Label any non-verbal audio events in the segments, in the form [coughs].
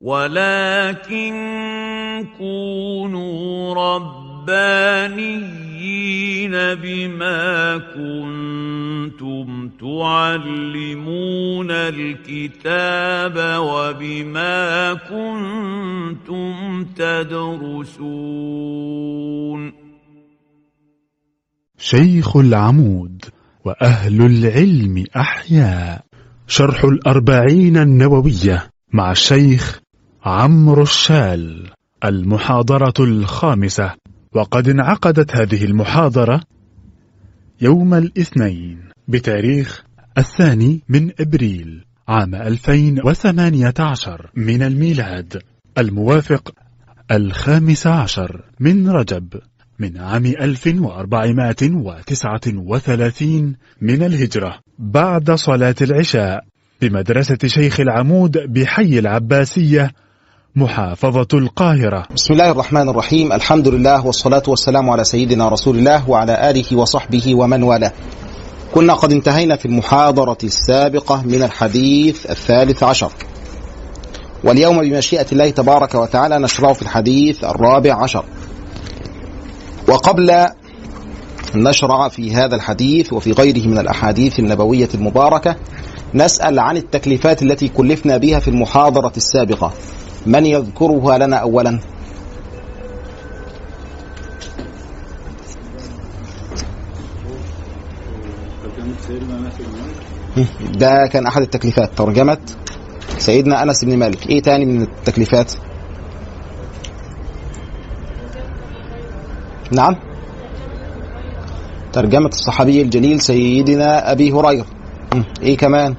ولكن كونوا ربانيين بما كنتم تعلمون الكتاب وبما كنتم تدرسون شيخ العمود وأهل العلم أحياء. شرح الأربعين النووية مع الشيخ عمرو الشال المحاضرة الخامسة. وقد انعقدت هذه المحاضرة يوم الاثنين بتاريخ الثاني من إبريل عام 2018 من الميلاد الموافق الخامس عشر من رجب من عام 1439 من الهجرة. بعد صلاة العشاء بمدرسة شيخ العمود بحي العباسية محافظة القاهرة. بسم الله الرحمن الرحيم. الحمد لله والصلاة والسلام على سيدنا رسول الله وعلى آله وصحبه ومن والاه. كنا قد انتهينا في المحاضرة السابقة من الحديث الثالث عشر. واليوم بمشيئة الله تبارك وتعالى نشرع في الحديث الرابع عشر. وقبل أن نشرع في هذا الحديث وفي غيره من الأحاديث النبوية المباركة نسأل عن التكليفات التي كلفنا بها في المحاضرة السابقة. من يذكرها لنا أولا؟ ده كان أحد التكليفات ترجمة سيدنا أنس بن مالك إيه تاني من التكليفات؟ نعم. ترجمة الصحابي الجليل سيدنا أبي هريرة. إيه كمان؟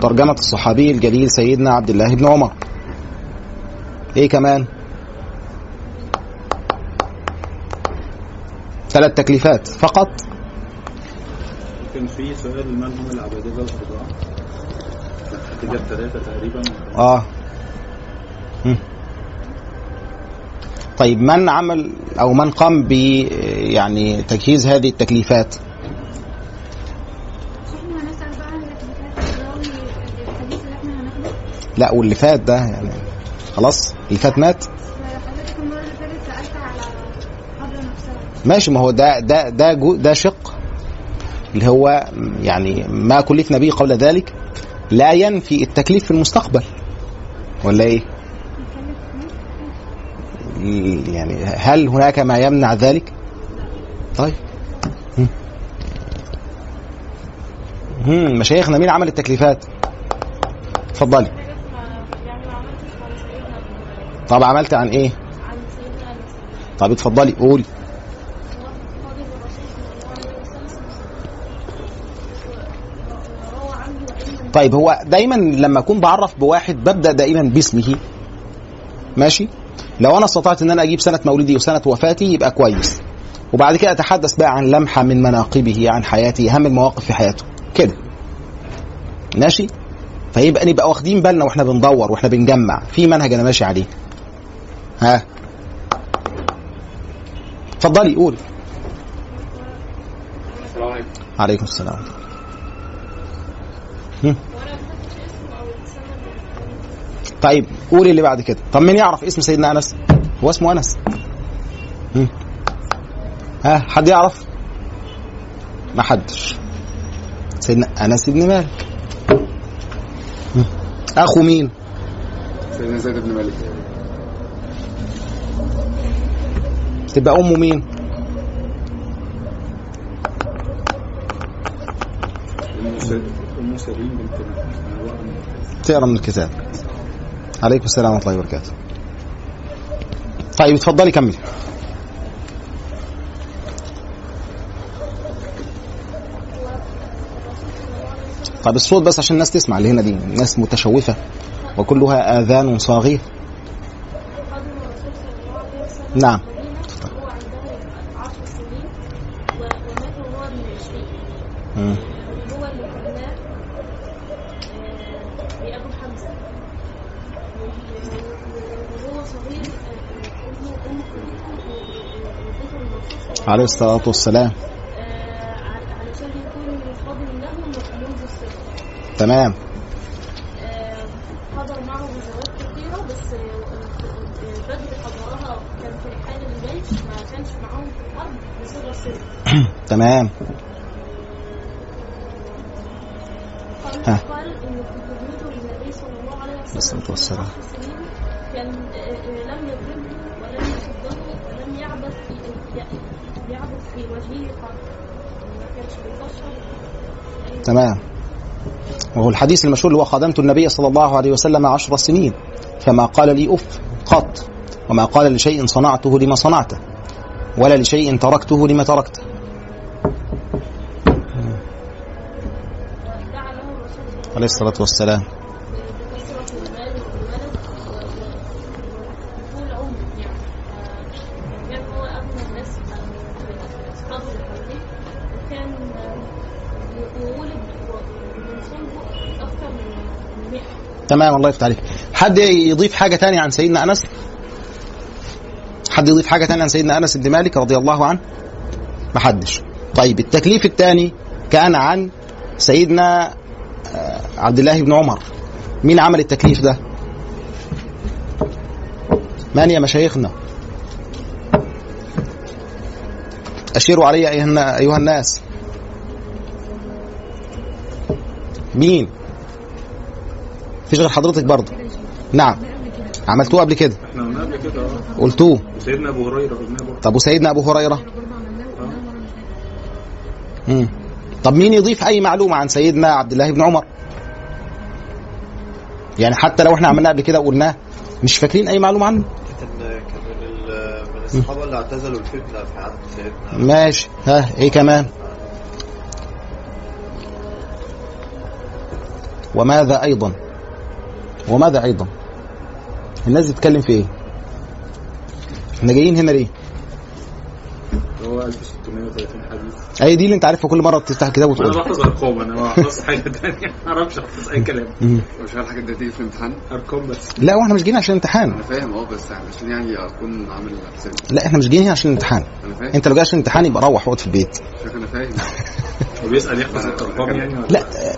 ترجمة الصحابي الجليل سيدنا عبد الله بن عمر. إيه كمان؟ ثلاث تكليفات فقط. كان في سؤال من هم العبادله الاربعه حد جاب ثلاثة تقريبا. آه. طيب من عمل أو من قام ب يعني تجهيز هذه التكليفات إحنا هنسأل بقى عن التكليفات الراوي الحديث اللي إحنا هناخده لا واللي فات ده يعني خلاص اللي فات مات ماشي ما هو ده ده ده ده شق اللي هو يعني ما كلفنا به قبل ذلك لا ينفي التكليف في المستقبل ولا إيه؟ يعني هل هناك ما يمنع ذلك؟ طيب مشايخنا مين عمل التكليفات؟ اتفضلي يعني ما عملتش عن سيدنا أبو طب عملت عن إيه؟ طب اتفضلي قولي. طيب هو دايما لما أكون بعرف بواحد ببدأ دائما باسمه. ماشي؟ لو أنا استطعت إن أنا أجيب سنة مولدي وسنة وفاتي يبقى كويس. وبعد كده أتحدث بقى عن لمحة من مناقبه عن حياته اهم المواقف في حياته. كده. ماشي؟ فيبقى نبقى واخدين بالنا وإحنا بندور وإحنا بنجمع في منهج أنا ماشي عليه. ها. اتفضلي قولي. السلام عليكم. عليكم السلام. طيب قولي اللي بعد كده. طب مين يعرف اسم سيدنا أنس؟ هو اسمه أنس. ها حد يعرف؟ ما حدش. سيدنا أنس بن مالك. أخو مين؟ سيدنا زيد بن مالك. تبقى أمه مين؟ تقرأ من الكتاب. عليكم السلام ورحمة الله وبركاته. طيب اتفضلي كملي. طب الصوت بس عشان الناس تسمع اللي هنا دي ناس متشوفة وكلها عليه وسلم نعم. مم. هو اللي بناه لأبو حمزة. وهو صغير ابنه أم كلثوم عليه الصلاة والسلام. آه، علشان يكون فضل له منذ الصغر تمام. آه، حضر معه زواج كثيرة بس آه، بدر حضرها كان في الحال الجيش ما كانش معاهم في الحرب لصغر سنه تمام. الصلاة والسلام. كان آه، لم يضربه ولم يصده ولم يعبث في يعبث في وجهه قط. ما كانش بيكشر تمام. وهو الحديث المشهور اللي هو خدمت النبي صلى الله عليه وسلم عشر سنين. فما قال لي أف قط. وما قال لشيء صنعته لما صنعته. ولا لشيء تركته لما تركته. عليه الصلاة والسلام. تمام الله يفتح عليك. حد يضيف حاجة تانية عن سيدنا أنس؟ حد يضيف حاجة تانية عن سيدنا أنس بن مالك رضي الله عنه؟ ما حدش. طيب التكليف الثاني كان عن سيدنا آه، عبد الله بن عمر. مين عمل التكليف ده؟ من يا مشايخنا؟ أشيروا علي أيها الناس. مين؟ فيش غير حضرتك برضه. نعم. عملتوه قبل كده؟ إحنا قلنا قبل كده آه. قلتوه. وسيدنا أبو هريرة قلنا برضه. طب وسيدنا أبو هريرة؟ مم. طب مين يضيف أي معلومة عن سيدنا عبد الله بن عمر؟ يعني حتى لو إحنا عملناه قبل كده وقلناه مش فاكرين أي معلومة عنه؟ كان كان من ال- من الصحابه اللي اعتزلوا الفتنة في عهد سيدنا. ماشي. ها إيه كمان؟ وماذا أيضا؟ وماذا أيضا؟ الناس بتتكلم في إيه؟ إحنا جايين هنا ليه؟ هو 1630 حديث. أي دي اللي أنت عارفها كل مرة بتفتح الكتاب أنا وتقول بحفظ أرقام أنا ما بحفظ حاجة ثانية [laughs] ما أعرفش أحفظ أي كلام. مش عارف الحاجات دي في الامتحان. أرقام بس. لا وإحنا مش جايين عشان امتحان أنا فاهم أه بس عشان يعني أكون عامل حسابي لا إحنا مش جايين هنا عشان امتحان أنا فاهم. أنت لو جاي عشان امتحان يبقى روح اقعد في البيت. أنا فاهم. [laughs] وبيسال يحفظ الارقام يعني لا آه،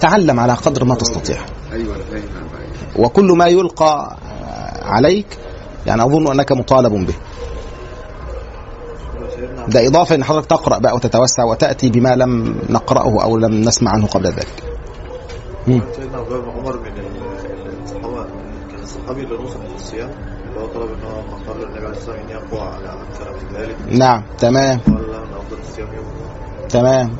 تعلم على قدر ما تستطيع. أيوه أنا أنا فاهم. وكل ما يلقى آه، عليك يعني أظن أنك مطالب به. ده إضافة إن حضرتك تقرأ بقى وتتوسع وتأتي بما لم نقرأه أو لم نسمع عنه قبل ذلك. سيدنا عبد الله بن عمر من ال- الصحابه كان الصحابي اللي نصح في الصيام اللي هو طلب إن هو قال النبي عليه الصلاة والسلام إن يقوى على أكثر من ذلك. نعم تمام. قال له ان أفضل الصيام يوم. تمام.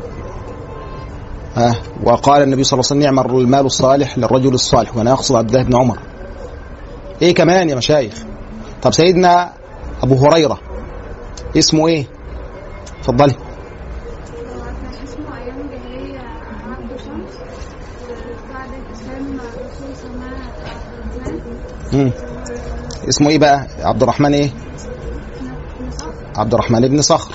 ها؟ وقال النبي صلى الله عليه وسلم نعم المال الصالح للرجل الصالح. وأنا أقصد عبد الله بن عمر. إيه كمان يا مشايخ؟ طب سيدنا أبو هريرة اسمه إيه؟ اتفضلي اسمه إيه بقى؟ عبد الرحمن إيه؟ عبد الرحمن بن صخر.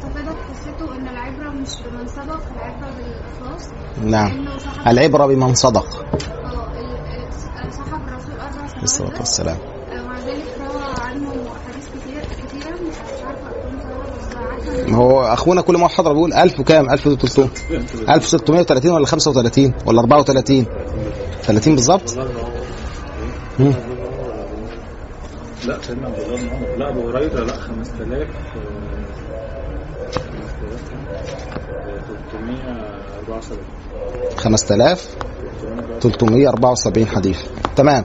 في قصته إن العبرة مش بمن سبق العبرة بالإخلاص. نعم. العبرة بمن صدق. آه صاحب الرسول أربع عليه الصلاة سنوات والسلام. ومع ذلك روى عنه حديث كتير كتيرة مش عارفة هو أخونا كل ما حضر بيقول 1000 وكام؟ 1300 1630 ولا 35 ولا 34 30 بالظبط. لا سيدنا عبد الله بن عمر لا أبو هريرة لا 5000 374 5374 حديث. تمام.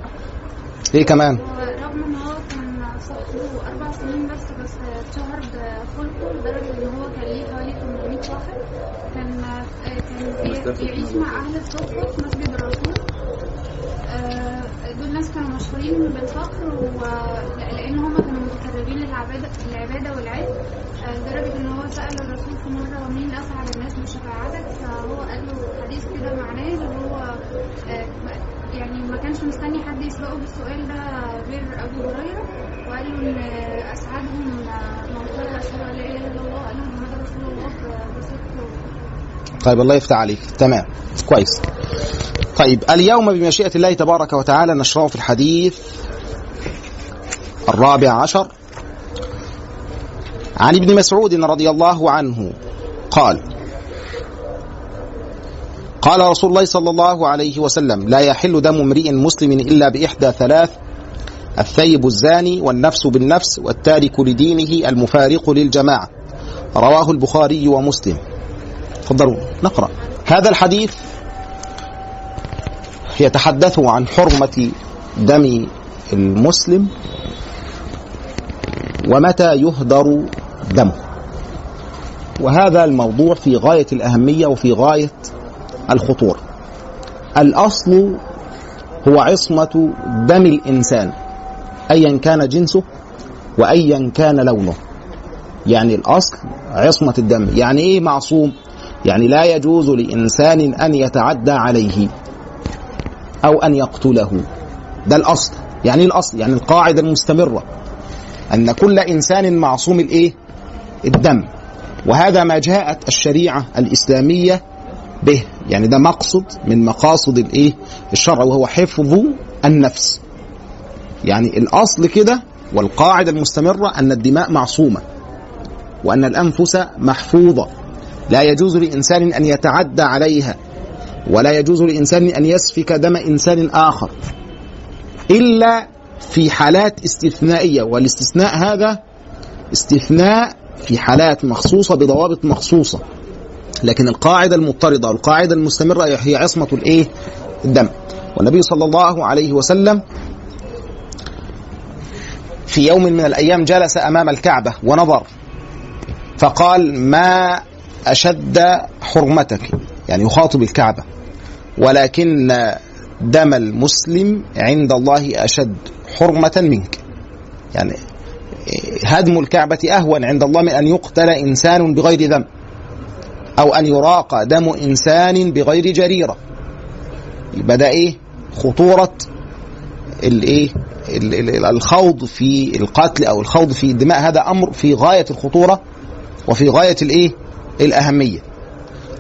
إيه كمان؟ ورغم إن هو كان صاحبه أربع سنين بس بس اتشهر بخلقه لدرجة إن هو كان ليه حوالي 800 واحد. كان كان بي- بيعيش مع أهل الصفه في مسجد الرسول. آه، دول ناس كانوا مشهورين بالفقر و- لأن هم كانوا متقربين للعباده العباده والعلم آه، لدرجة إن هو سأل الرسول في مرة مين اسعد الناس بشفاعتك فهو قال له حديث كده معناه اللي هو آه، يعني ما كانش مستني حد يسبقه بالسؤال ده غير أبو هريرة. وقال له إن أسعدهم من قال اشهد ان لا إله إلا الله. وان محمد رسول الله؟ بصدق طيب الله يفتح عليك. تمام. كويس. طيب اليوم بمشيئة الله تبارك وتعالى نشرع في الحديث الرابع عشر. عن ابن مسعود رضي الله عنه قال قال رسول الله صلى الله عليه وسلم لا يحل دم امرئ مسلم إلا بإحدى ثلاث الثيب الزاني والنفس بالنفس والتارك لدينه المفارق للجماعة. رواه البخاري ومسلم. تفضلوا نقرأ. هذا الحديث يتحدث عن حرمة دم المسلم ومتى يهدر دمه. وهذا الموضوع في غاية الأهمية وفي غاية الخطورة. الأصل هو عصمة دم الإنسان ايا كان جنسه وايا كان لونه. يعني الأصل عصمة الدم. يعني إيه معصوم؟ يعني لا يجوز لإنسان أن يتعدى عليه أو أن يقتله. ده الأصل. يعني إيه الأصل؟ يعني القاعدة المستمرة. أن كل إنسان معصوم الإيه؟ الدم. وهذا ما جاءت الشريعة الإسلامية به. يعني ده مقصد من مقاصد الإيه؟ الشرع وهو حفظ النفس. يعني الأصل كده والقاعدة المستمرة أن الدماء معصومة وأن الأنفس محفوظة. لا يجوز لإنسان أن يتعدى عليها ولا يجوز لإنسان أن يسفك دم إنسان آخر. إلا في حالات استثنائية والاستثناء هذا استثناء في حالات مخصوصة بضوابط مخصوصة. لكن القاعدة المضطردة والقاعده المستمرة هي عصمة الإيه؟ الدم. والنبي صلى الله عليه وسلم في يوم من الأيام جلس أمام الكعبة ونظر. فقال ما أشد حرمتك؟ يعني يخاطب الكعبة. ولكن دم المسلم عند الله أشد حرمة منك. يعني هدم الكعبة أهون عند الله من أن يقتل إنسان بغير ذنب أو أن يراق دم إنسان بغير جريرة. يبقى ده إيه؟ خطورة الايه ال- ال- الخوض في القتل أو الخوض في الدماء هذا أمر في غاية الخطورة وفي غاية الايه الأهمية.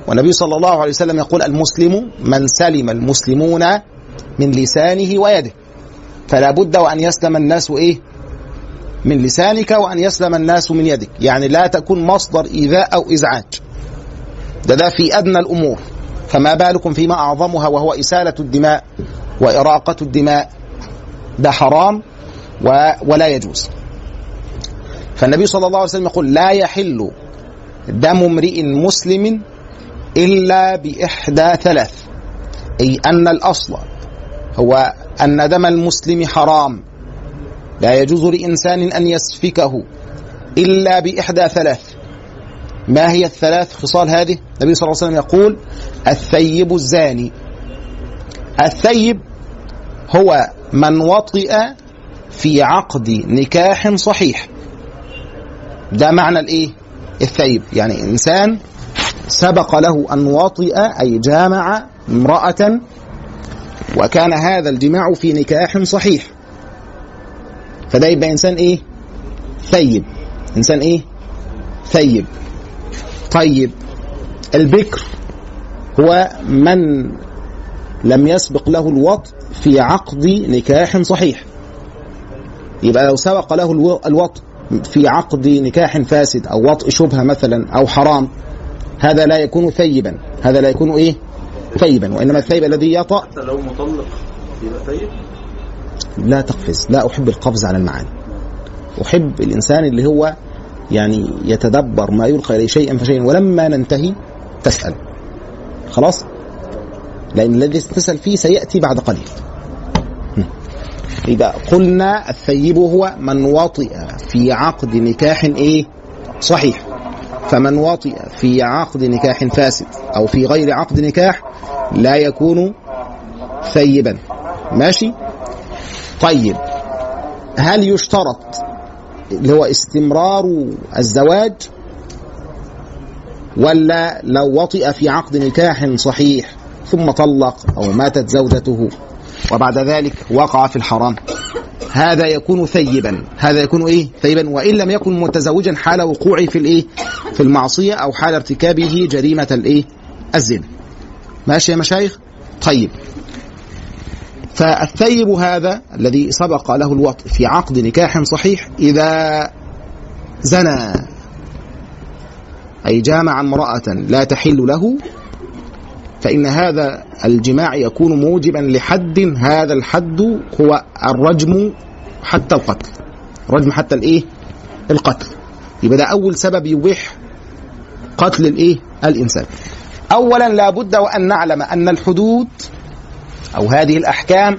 والنبي صلى الله عليه وسلم يقول المسلم من سلم المسلمون من لسانه ويده فلا بد وأن يسلم الناس إيه؟ من لسانك وأن يسلم الناس من يدك. يعني لا تكون مصدر إيذاء أو إزعاج. ده ده في أدنى الأمور. فما بالكم فيما أعظمها وهو إسالة الدماء وإراقة الدماء. ده حرام ولا يجوز. فالنبي صلى الله عليه وسلم يقول لا يحل دم امرئ مسلم إلا بإحدى ثلاث. أي أن الأصل هو أن دم المسلم حرام. لا يجوز لإنسان أن يسفكه إلا بإحدى ثلاث. ما هي الثلاث خصال هذه؟ النبي صلى الله عليه وسلم يقول الثيب الزاني. الثيب هو من وطئ في عقد نكاح صحيح. ده معنى الإيه؟ الثيب. يعني إنسان سبق له أن وطئ أي جامع امرأة وكان هذا الجماع في نكاح صحيح. فده يبقى إنسان إيه؟ ثيب. إنسان إيه؟ ثيب. طيب البكر هو من لم يسبق له الوطء في عقد نكاح صحيح. يبقى لو سبق له الو- الوطء في عقد نكاح فاسد أو وطء شبهة مثلا أو حرام هذا لا يكون ثيبا. هذا لا يكون إيه؟ ثيبا. وإنما الثيب الذي يطأ حتى لو مطلق يبقى ثيب. لا تقفز لا أحب القفز على المعاني. أحب الإنسان اللي هو يعني يتدبر ما يلقى إليه شيئا فشيئا ولما ننتهي تسأل. خلاص؟ لأن الذي تسأل فيه سيأتي بعد قليل. يبقى قلنا الثيب هو من وطئ في عقد نكاح إيه؟ صحيح. فمن وطئ في عقد نكاح فاسد أو في غير عقد نكاح لا يكون ثيبا. ماشي؟ طيب هل يشترط اللي هو استمرار الزواج؟ ولا لو وطئ في عقد نكاح صحيح ثم طلق أو ماتت زوجته وبعد ذلك وقع في الحرام؟ هذا يكون ثيبا. هذا يكون إيه؟ ثيبا. وإن لم يكن متزوجا حال وقوعه في الإيه؟ في المعصية أو حال ارتكابه جريمة الإيه؟ الزنا. ماشي يا مشايخ؟ طيب. فالثيب هذا الذي سبق له الوطء في عقد نكاح صحيح إذا زنى أي جامع امرأة لا تحل له فإن هذا الجماع يكون موجبا لحد هذا الحد هو الرجم حتى القتل. رجم حتى الإيه؟ القتل. يبقى ده أول سبب يبيح قتل الإيه؟ الإنسان. اولا لابد وأن نعلم أن الحدود أو هذه الأحكام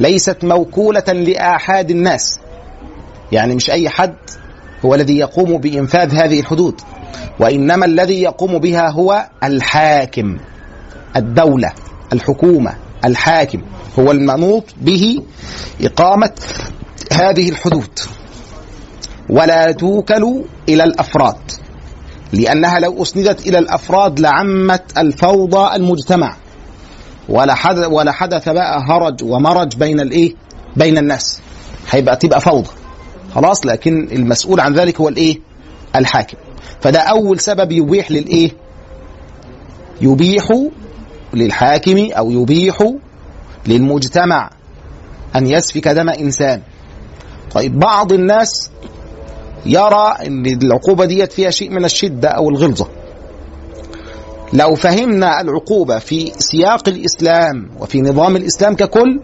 ليست موكولة لآحاد الناس. يعني مش أي حد هو الذي يقوم بإنفاذ هذه الحدود. وإنما الذي يقوم بها هو الحاكم الدولة الحكومة الحاكم. هو المنوط به إقامة هذه الحدود. ولا توكل إلى الأفراد لأنها لو أسندت إلى الأفراد لعمت الفوضى المجتمع. ولا حدث ولا حدث بقى هرج ومرج بين الايه؟ بين الناس هيبقى تبقى فوضى خلاص لكن المسؤول عن ذلك هو الايه؟ الحاكم فده أول سبب يبيح للإيه؟ يبيح للحاكم أو يبيح للمجتمع أن يسفك دم إنسان طيب بعض الناس يرى إن العقوبة ديت فيها شيء من الشدة أو الغلظة لو فهمنا العقوبة في سياق الإسلام وفي نظام الإسلام ككل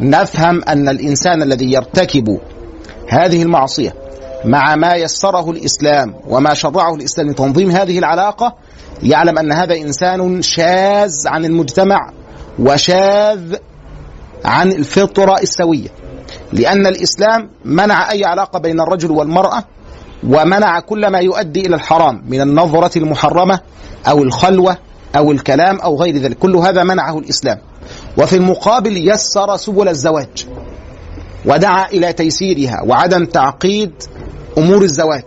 نفهم أن الإنسان الذي يرتكب هذه المعصية مع ما يسره الإسلام وما شرعه الإسلام لتنظيم هذه العلاقة يعلم أن هذا إنسان شاذ عن المجتمع وشاذ عن الفطرة السوية. لأن الإسلام منع أي علاقة بين الرجل والمرأة ومنع كل ما يؤدي إلى الحرام من النظرة المحرمة أو الخلوة أو الكلام أو غير ذلك. كل هذا منعه الإسلام. وفي المقابل يسر سبل الزواج ودعا إلى تيسيرها وعدم تعقيد أمور الزواج.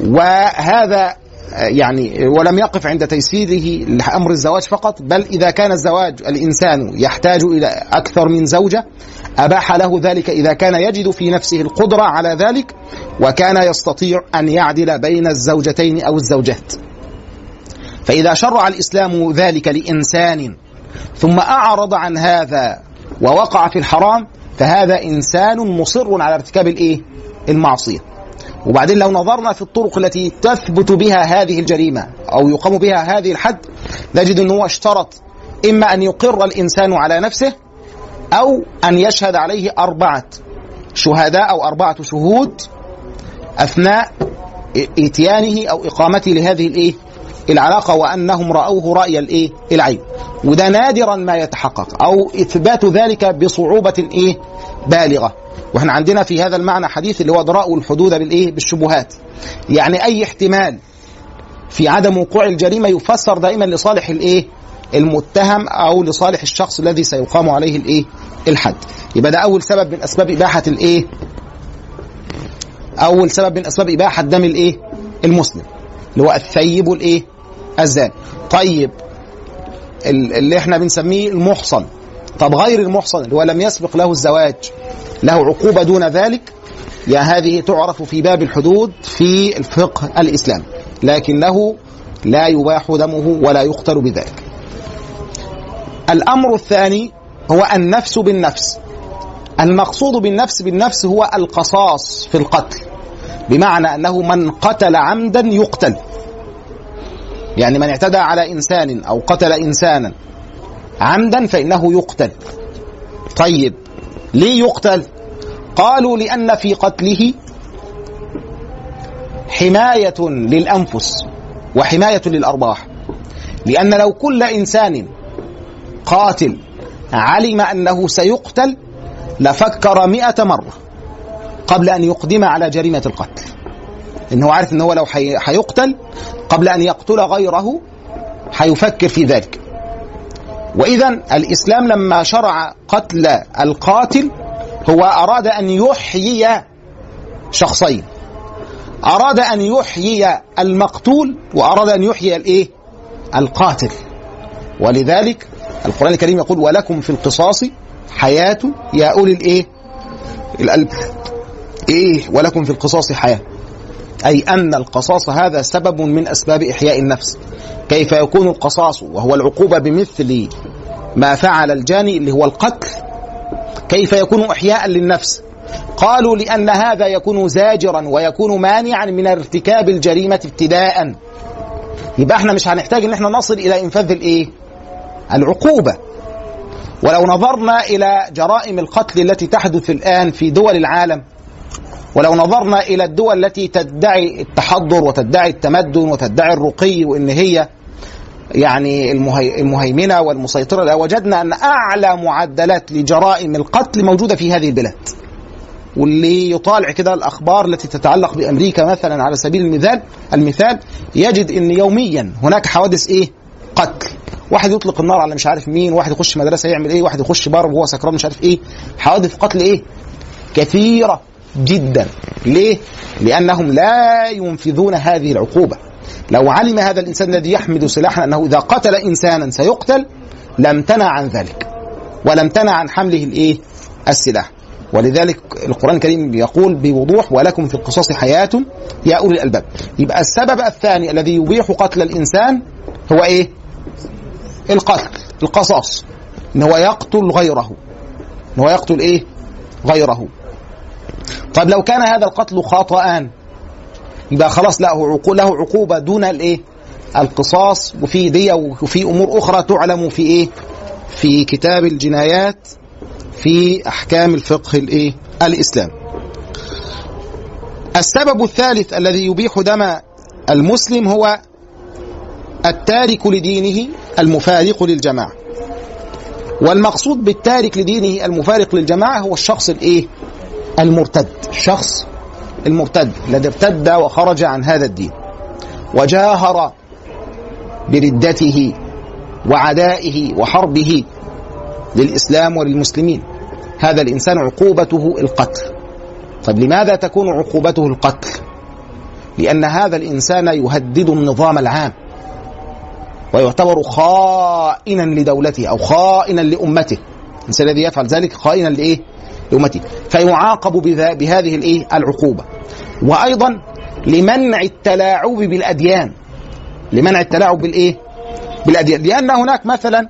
وهذا يعني ولم يقف عند تيسيره لأمر الزواج فقط بل إذا كان الزواج الإنسان يحتاج إلى أكثر من زوجة أباح له ذلك إذا كان يجد في نفسه القدرة على ذلك وكان يستطيع أن يعدل بين الزوجتين أو الزوجات. فإذا شرع الإسلام ذلك لإنسان ثم أعرض عن هذا ووقع في الحرام فهذا إنسان مصر على ارتكاب الإيه؟ المعصية. وبعدين لو نظرنا في الطرق التي تثبت بها هذه الجريمة أو يقام بها هذه الحد نجد إنه هو اشترط إما أن يقر الإنسان على نفسه أو أن يشهد عليه أربعة شهداء أو أربعة شهود أثناء إتيانه أو إقامته لهذه الإيه؟ العلاقة وأنهم رأوه رأي الإيه؟ العين. وده نادرا ما يتحقق أو إثبات ذلك بصعوبة إيه؟ بالغة. وإحنا عندنا في هذا المعنى حديث اللي هو ادراء الحدود بالإيه؟ بالشبهات. يعني أي احتمال في عدم وقوع الجريمة يفسر دائما لصالح الإيه؟ المتهم أو لصالح الشخص الذي سيقام عليه الإيه؟ الحد. يبقى ده أول سبب من أسباب إباحة الإيه؟ أول سبب من أسباب إباحة دم الإيه؟ المسلم. اللي هو الثيب الإيه؟ الزاني. طيب اللي إحنا بنسميه المحصن. طب غير المحصن اللي هو لم يسبق له الزواج له عقوبة دون ذلك يا هذه تعرف في باب الحدود في الفقه الاسلامي لكنه لا يباح دمه ولا يقتل بذلك. الأمر الثاني هو النفس بالنفس. المقصود بالنفس بالنفس هو القصاص في القتل. بمعنى أنه من قتل عمدا يقتل. يعني من اعتدى على إنسان أو قتل إنسانا عمدا فإنه يقتل. طيب ليه يقتل؟ قالوا لأن في قتله حماية للأنفس وحماية للارواح. لأن لو كل إنسان قاتل علم أنه سيقتل لفكر مئة مرة قبل أن يقدم على جريمة القتل إنه عارف إن هو لو حيقتل قبل أن يقتل غيره حيفكر في ذلك وإذا الإسلام لما شرع قتل القاتل هو أراد أن يحيي شخصين. أراد أن يحيي المقتول وأراد أن يحيي الإيه؟ القاتل. ولذلك القرآن الكريم يقول ولكم في القصاص حياة يا أولي الإيه؟ القلب إيه ولكم في القصاص حياة. أي أن القصاص هذا سبب من أسباب إحياء النفس. كيف يكون القصاص وهو العقوبة بمثل ما فعل الجاني اللي هو القتل؟ كيف يكون إحياء للنفس. قالوا لأن هذا يكون زاجرا ويكون مانعا من ارتكاب الجريمة ابتداء. يبقى إحنا مش هنحتاج إن إحنا نصل إلى إنفاذ الإيه؟ العقوبة. ولو نظرنا إلى جرائم القتل التي تحدث الآن في دول العالم ولو نظرنا إلى الدول التي تدعي التحضر وتدعي التمدن وتدعي الرقي وإن هي يعني المهي- المهيمنة والمسيطرة لوجدنا أن أعلى معدلات لجرائم القتل موجودة في هذه البلاد. واللي يطالع كده الأخبار التي تتعلق بأمريكا مثلا على سبيل المثال المثال يجد إن يوميا هناك حوادث إيه؟ قتل. واحد يطلق النار على مش عارف مين، واحد يخش مدرسة يعمل إيه، واحد يخش بار وهو سكران مش عارف إيه. حوادث قتل إيه؟ كثيرة جدا. ليه؟ لأنهم لا ينفذون هذه العقوبة. لو علم هذا الإنسان الذي يحمل سلاحا أنه إذا قتل إنسانا سيقتل لم تنع عن ذلك ولم تنع عن حمله الإيه؟ السلاح ولذلك القرآن الكريم يقول بوضوح ولكم في القصاص حياة يا أولي الألباب يبقى السبب الثاني الذي يبيح قتل الإنسان هو إيه؟ القتل القصاص إن هو يقتل غيره إن هو يقتل إيه؟ غيره طيب لو كان هذا القتل خطأ يبقى خلاص له عقو- له عقوبة دون الايه؟ القصاص وفي دية وفي أمور أخرى تعلم في إيه؟ في كتاب الجنايات في أحكام الفقه الإيه؟ الإسلام. السبب الثالث الذي يبيح دم المسلم هو التارك لدينه المفارق للجماعة. والمقصود بالتارك لدينه المفارق للجماعة هو الشخص الإيه؟ المرتد، الشخص المرتد الذي ارتد وخرج عن هذا الدين وجاهر بردته وعدائه وحربه للإسلام وللمسلمين. هذا الإنسان عقوبته القتل. طيب لماذا تكون عقوبته القتل؟ لأن هذا الإنسان يهدد النظام العام ويعتبر خائنا لدولته أو خائنا لأمته. الإنسان الذي يفعل ذلك خائنا لإيه؟ لامته فيعاقب بهذه الإيه؟ العقوبة. وأيضا لمنع التلاعب بالأديان. لمنع التلاعب بالإيه؟ بالأديان. لأن هناك مثلا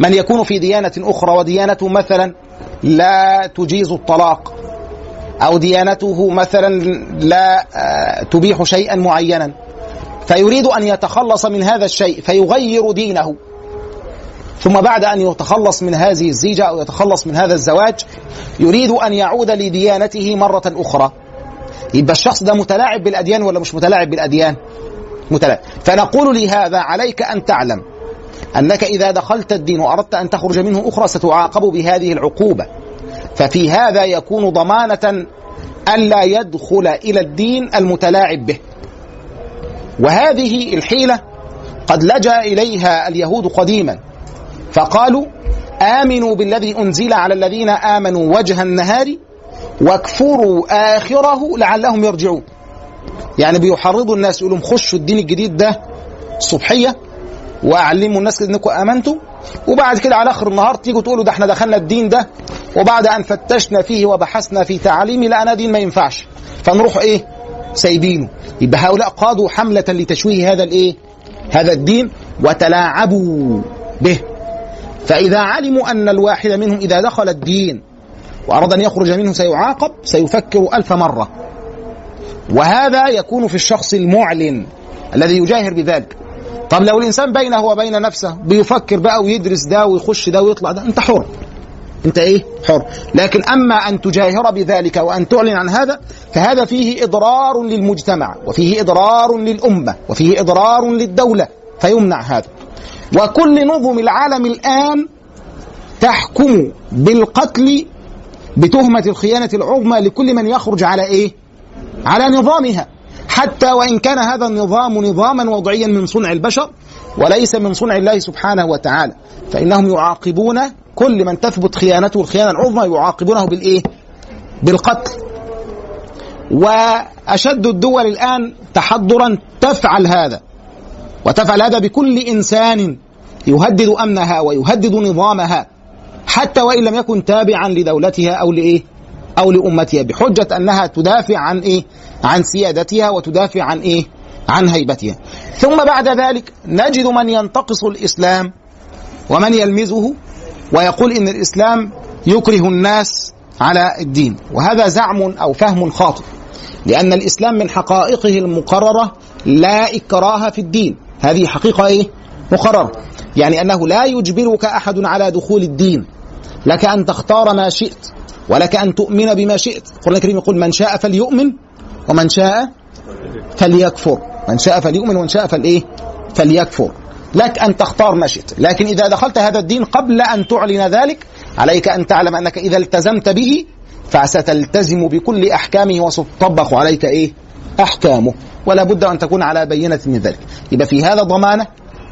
من يكون في ديانة أخرى وديانته مثلا لا تجيز الطلاق أو ديانته مثلا لا آه، تبيح شيئا معينا. فيريد أن يتخلص من هذا الشيء فيغير دينه. ثم بعد أن يتخلص من هذه الزيجة أو يتخلص من هذا الزواج يريد أن يعود لديانته مرة أخرى. يبقى الشخص ده متلاعب بالأديان ولا مش متلاعب بالأديان؟ متلاعب. فنقول لهذا عليك أن تعلم أنك إذا دخلت الدين وأردت أن تخرج منه أخرى ستعاقب بهذه العقوبة. ففي هذا يكون ضمانة الا يدخل إلى الدين المتلاعب به. وهذه الحيلة قد لجأ إليها اليهود قديما. فقالوا آمنوا بالذي أنزل على الذين آمنوا وجه النهار واكفروا آخره لعلهم يرجعون. يعني بيحرضوا الناس يقولوا خشوا الدين الجديد ده الصبحيه وأعلموا الناس إنكم آمنتم. وبعد كده على آخر النهار تيجوا تقولوا ده إحنا دخلنا الدين ده وبعد أن فتشنا فيه وبحثنا في تعاليمه لقينا دين ما ينفعش. فنروح إيه؟ سايبينه. يبقى هؤلاء قادوا حملة لتشويه هذا الإيه؟ هذا الدين وتلاعبوا به. فإذا علموا أن الواحد منهم إذا دخل الدين وأراد أن يخرج منه سيعاقب سيفكر ألف مرة. وهذا يكون في الشخص المعلن الذي يجاهر بذلك. طب لو الإنسان بينه وبين نفسه بيفكر بقى ويدرس ده ويخش ده ويطلع ده أنت حر. أنت إيه؟ حر. لكن أما أن تجاهر بذلك وأن تعلن عن هذا فهذا فيه إضرار للمجتمع وفيه إضرار للأمة وفيه إضرار للدولة فيمنع هذا. وكل نظم العالم الآن تحكم بالقتل بتهمة الخيانة العظمى لكل من يخرج على إيه؟ على نظامها حتى وإن كان هذا النظام نظاما وضعيا من صنع البشر وليس من صنع الله سبحانه وتعالى فإنهم يعاقبون كل من تثبت خيانته الخيانة العظمى يعاقبونه بالإيه؟ بالقتل وأشد الدول الآن تحضرا تفعل هذا وتفعل هذا بكل إنسان يهدد أمنها ويهدد نظامها حتى وإن لم يكن تابعا لدولتها أو لإيه؟ أو لأمتها بحجة أنها تدافع عن إيه؟ عن سيادتها وتدافع عن إيه؟ عن هيبتها. ثم بعد ذلك نجد من ينتقص الإسلام ومن يلمزه ويقول إن الإسلام يكره الناس على الدين وهذا زعم أو فهم خاطئ لأن الإسلام من حقائقه المقررة لا إكراه في الدين هذه حقيقة إيه؟ مقررة يعني أنه لا يجبرك أحد على دخول الدين. لك أن تختار ما شئت ولك أن تؤمن بما شئت. القرآن الكريم يقول من شاء فليؤمن ومن شاء فليكفر. من شاء فليؤمن ومن شاء فالإيه فليكفر. لك أن تختار ما شئت. لكن إذا دخلت هذا الدين قبل أن تعلن ذلك عليك أن تعلم أنك إذا التزمت به فستلتزم بكل أحكامه وستطبق عليك إيه؟ أحكامه. ولا بد أن تكون على بينة من ذلك. يبقى في هذا ضمانة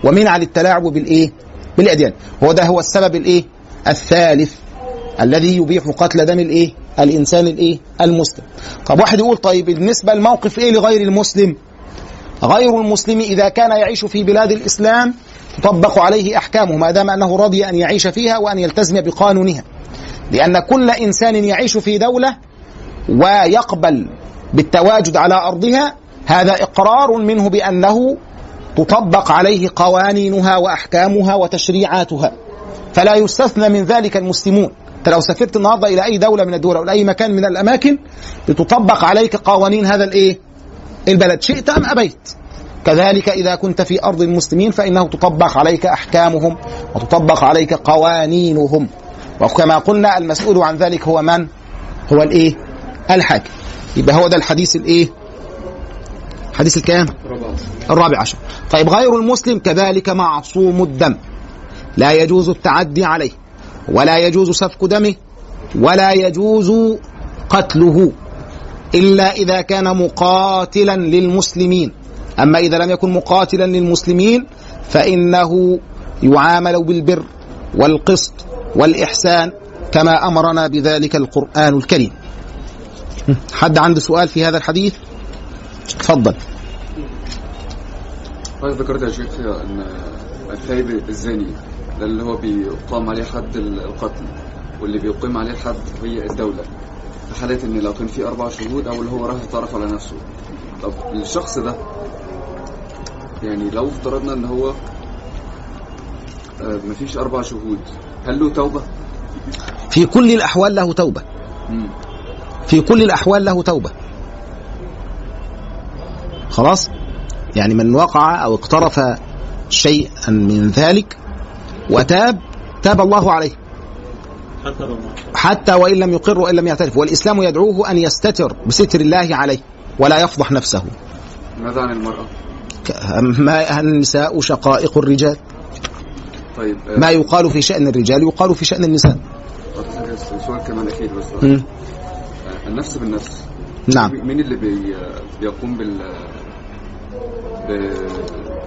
ومنع للتلاعب بالإيه؟ بالأديان هو ده هو السبب الإيه؟ الثالث الذي يبيح قتل دم الإيه؟ الإنسان الإيه؟ المسلم. طب واحد يقول طيب بالنسبة الموقف إيه لغير المسلم؟ غير المسلم إذا كان يعيش في بلاد الإسلام تطبق عليه أحكامه ما دام أنه رضي أن يعيش فيها وأن يلتزم بقانونها. لأن كل إنسان يعيش في دولة ويقبل بالتواجد على أرضها هذا إقرار منه بأنه تطبق عليه قوانينها وأحكامها وتشريعاتها فلا يستثنى من ذلك المسلمون انت لو سافرت النهارده إلى أي دولة من الدول أو أي مكان من الأماكن بتطبق عليك قوانين هذا الإيه؟ البلد شئت أم أبيت. كذلك إذا كنت في أرض المسلمين فإنه تطبق عليك أحكامهم وتطبق عليك قوانينهم. وكما قلنا المسؤول عن ذلك هو من؟ هو الإيه؟ الحاكم. يبقى هو ده الحديث الإيه؟ حديث الكام؟ الرابع عشر. طيب غير المسلم كذلك معصوم الدم. لا يجوز التعدي عليه ولا يجوز سفك دمه ولا يجوز قتله إلا إذا كان مقاتلا للمسلمين أما إذا لم يكن مقاتلا للمسلمين فإنه يعامل بالبر والقسط والإحسان كما أمرنا بذلك القرآن الكريم حد عنده سؤال في هذا الحديث تفضل. حضرتك ذكرت يا شيخ إن الثايب الزاني ده اللي هو بيقام عليه حد القتل واللي بيقيم عليه الحد هي الدولة. في حالة ان لو كان في أربع شهود أو اللي هو راح يتعرف على نفسه. طب الشخص ده يعني لو افترضنا إن هو آه، مفيش أربع شهود هل له توبة؟ في كل الأحوال له توبة. مم. في كل الأحوال له توبة. خلاص؟ يعني من وقع أو اقترف شيئا من ذلك وتاب تاب الله عليه. حتى وإن لم يقر وإن لم يعترف. والإسلام يدعوه أن يستتر بستر الله عليه ولا يفضح نفسه. ماذا عن المرأة؟ ما النساء شقائق الرجال؟ طيب آه، ما يقال في شأن الرجال يقال في شأن النساء. سؤال كمان أخير بس. آه، النفس بالنفس. نعم. مين اللي بي بيقوم بال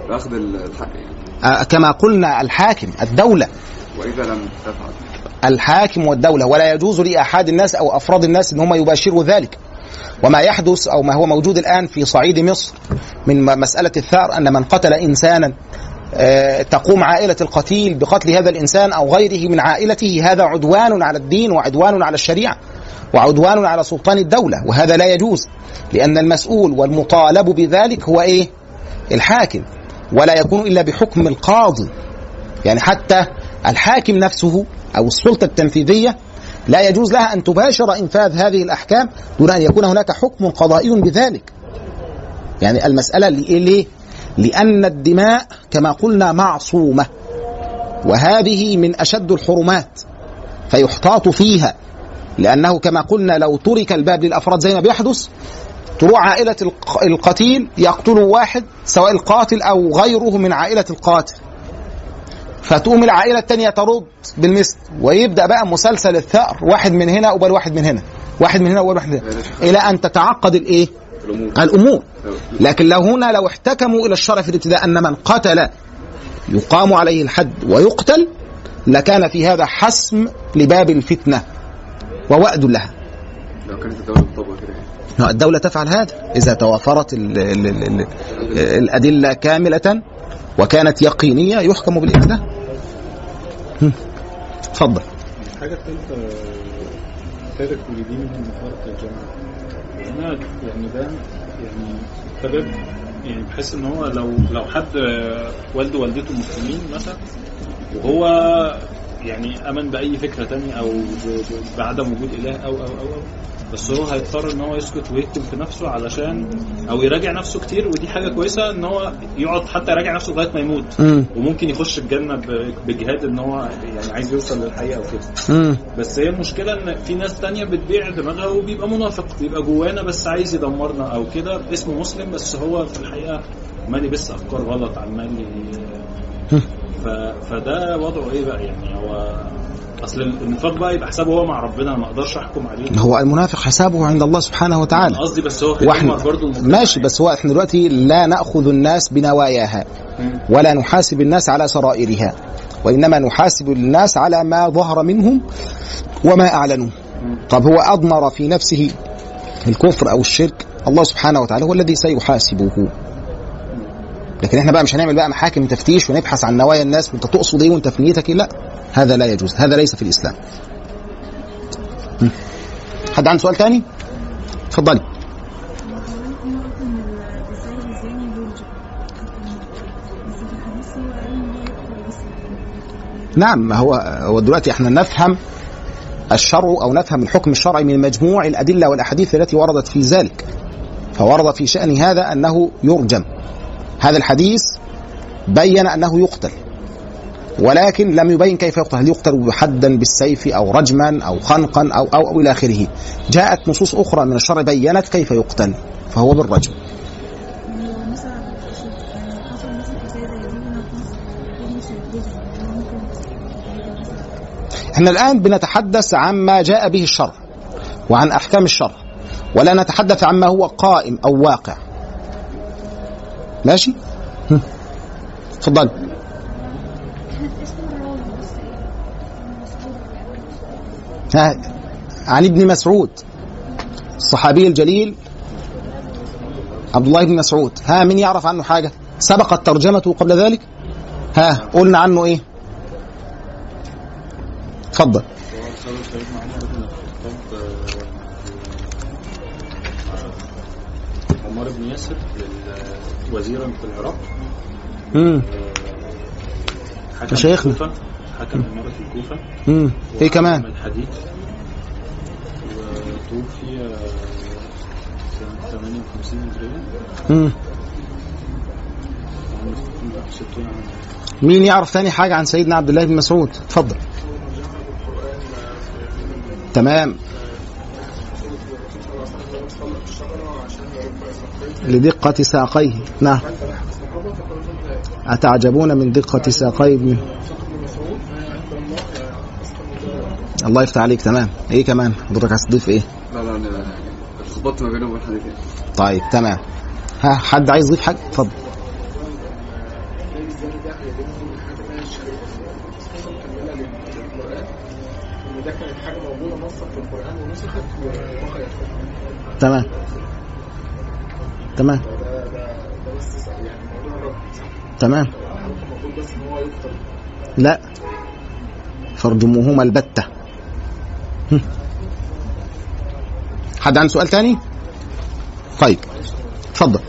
باخذ الحق يعني آه، كما قلنا الحاكم الدولة. وإذا لم تفعل. الحاكم والدولة. ولا يجوز لأحد الناس أو أفراد الناس أن هم يباشروا ذلك. وما يحدث أو ما هو موجود الآن في صعيد مصر من م- مسألة الثأر أن من قتل إنسانا آه، تقوم عائلة القتيل بقتل هذا الإنسان أو غيره من عائلته هذا عدوان على الدين وعدوان على الشريعة وعدوان على سلطان الدولة. وهذا لا يجوز لأن المسؤول والمطالب بذلك هو إيه؟ الحاكم ولا يكون إلا بحكم القاضي يعني حتى الحاكم نفسه أو السلطة التنفيذية لا يجوز لها أن تباشر إنفاذ هذه الأحكام دون أن يكون هناك حكم قضائي بذلك. يعني المسألة؟ ليه؟ لأن الدماء كما قلنا معصومة وهذه من أشد الحرمات فيحتاط فيها لأنه كما قلنا لو ترك الباب للأفراد زي ما بيحدث تروح عائلة الق- القتيل يقتلوا واحد سواء القاتل أو غيره من عائلة القاتل. فتقوم العائلة الثانية ترد بالمثل ويبدأ بقى مسلسل الثأر واحد من هنا قبل واحد من هنا واحد من هنا قبل واحد من هنا إلى أن تتعقد الإيه؟ الأمور. الأمور. لكن لو هنا لو احتكموا إلى الشرع في الابتداء أن من قتل يقام عليه الحد ويقتل لكان في هذا حسم لباب الفتنة ووأد لها. لو كانت الدولة بتطبق كده يعني لا، الدولة تفعل هذا. إذا توافرت ال ال ال ال الأدلة كاملة وكانت يقينية يحكم بالإعدام هم. تفضل. الحاجة الثالثة تارك ولدين من مفارقة الجماعة هنا يعني ده يعني سبب يعني بحس إن هو لو لو حد والده والدته مسلمين مثلا وهو يعني آمن بأي فكرة تانية أو بعدم وجود إله أو أو أو, أو. بس هو هيضطر إن هو يسكت ويكتم في نفسه علشان أو يراجع نفسه كتير ودي حاجة كويسة إن هو يقعد حتى يراجع نفسه لغاية ما يموت مم. وممكن يخش الجنة بجهاد إن هو يعني عايز يوصل للحقيقة وكده. بس هي المشكلة إن في ناس تانية بتبيع دماغها وبيبقى منافق بيبقى جوانا بس عايز يدمرنا أو كده اسمه مسلم بس هو في الحقيقة عمال يبث أفكار غلط عمال. فده وضعه إيه بقى يعني؟ هو أصل النفاق بقى يبقى حسابه هو مع ربنا ما أقدرش أحكم عليه. هو المنافق حسابه عند الله سبحانه وتعالى. قصدي بس هو وإحنا. ماشي بس هو إحنا دلوقتي لا نأخذ الناس بنواياها. ولا نحاسب الناس على سرائرها وإنما نحاسب الناس على ما ظهر منهم وما أعلنوا. طب هو أضمر في نفسه الكفر أو الشرك؟ الله سبحانه وتعالى هو الذي سيحاسبه. لكن إحنا بقى مش هنعمل بقى محاكم تفتيش ونبحث عن نوايا الناس وانت تقصد إيه وأنت في نيتك إيه؟ لا هذا لا يجوز هذا ليس في الإسلام. حد عنده سؤال تاني؟ اتفضلي. نعم هو هو دلوقتي إحنا نفهم الشرع أو نفهم الحكم الشرعي من مجموع الأدلة والأحاديث التي وردت في ذلك. فورد في شأن هذا أنه يرجم. هذا الحديث بين أنه يقتل ولكن لم يبين كيف يقتل هل يقتل حدا بالسيف أو رجما أو خنقا أو أو, أو إلى آخره. جاءت نصوص أخرى من الشرع بينت كيف يقتل فهو بالرجم. إحنا الآن بنتحدث عما جاء به الشرع وعن أحكام الشرع ولا نتحدث عما هو قائم أو واقع. ماشي؟ ها عن ابن مسعود الصحابي الجليل عبد الله بن مسعود. ها من يعرف عنه حاجة؟ سبقت ترجمته قبل ذلك؟ ها قلنا عنه إيه؟ اتفضل عمر بن ياسر. وزيرا في العراق. امم حكم مشايخنا. حكم إمارة الكوفة امم إيه كمان؟ وعلم الحديث وتوفي آه، سنة 58 هجرية. امم وعنده 60 عام مين يعرف تاني حاجة عن سيدنا عبد الله بن مسعود؟ اتفضل. تمام. لدقة ساقيه. نعم. أتعجبون من دقة ساقي ابن. الله يفتح عليك. تمام. إيه كمان؟ حضرتك عايز تضيف إيه؟ لا لا أنا اتلخبطت ما بينهم حضرتك طيب تمام. ها حد عايز يضيف حاجة؟ اتفضل. تمام. تمام. تمام. لا. فارجموهما البتة. حد عنده سؤال تاني؟ طيب. اتفضل.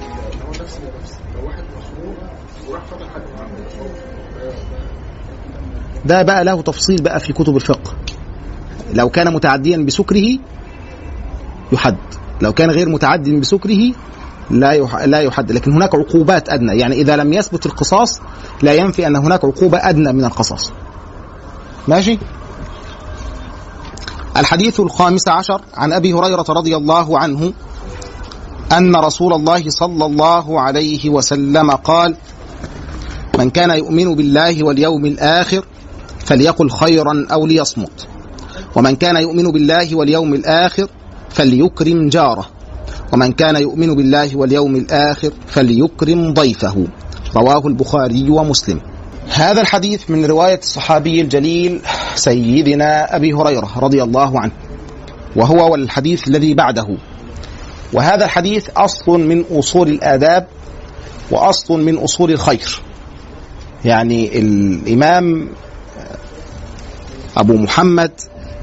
ده بقى له تفصيل بقى في كتب الفقه. لو كان متعديا بسكره يحد. لو كان غير متعد بسكره لا. لا يحد لكن هناك عقوبات أدنى. يعني إذا لم يثبت القصاص لا ينفي أن هناك عقوبة أدنى من القصاص. ماشي؟ الحديث الخامس عشر عن أبي هريرة رضي الله عنه أن رسول الله صلى الله عليه وسلم قال من كان يؤمن بالله واليوم الآخر فليقل خيرا أو ليصمت. ومن كان يؤمن بالله واليوم الآخر فليكرم جاره. ومن كان يؤمن بالله واليوم الآخر فليكرم ضيفه. رواه البخاري ومسلم. هذا الحديث من رواية الصحابي الجليل سيدنا أبي هريرة رضي الله عنه وهو الحديث الذي بعده. وهذا الحديث أصل من أصول الآداب وأصل من أصول الخير. يعني الإمام أبو محمد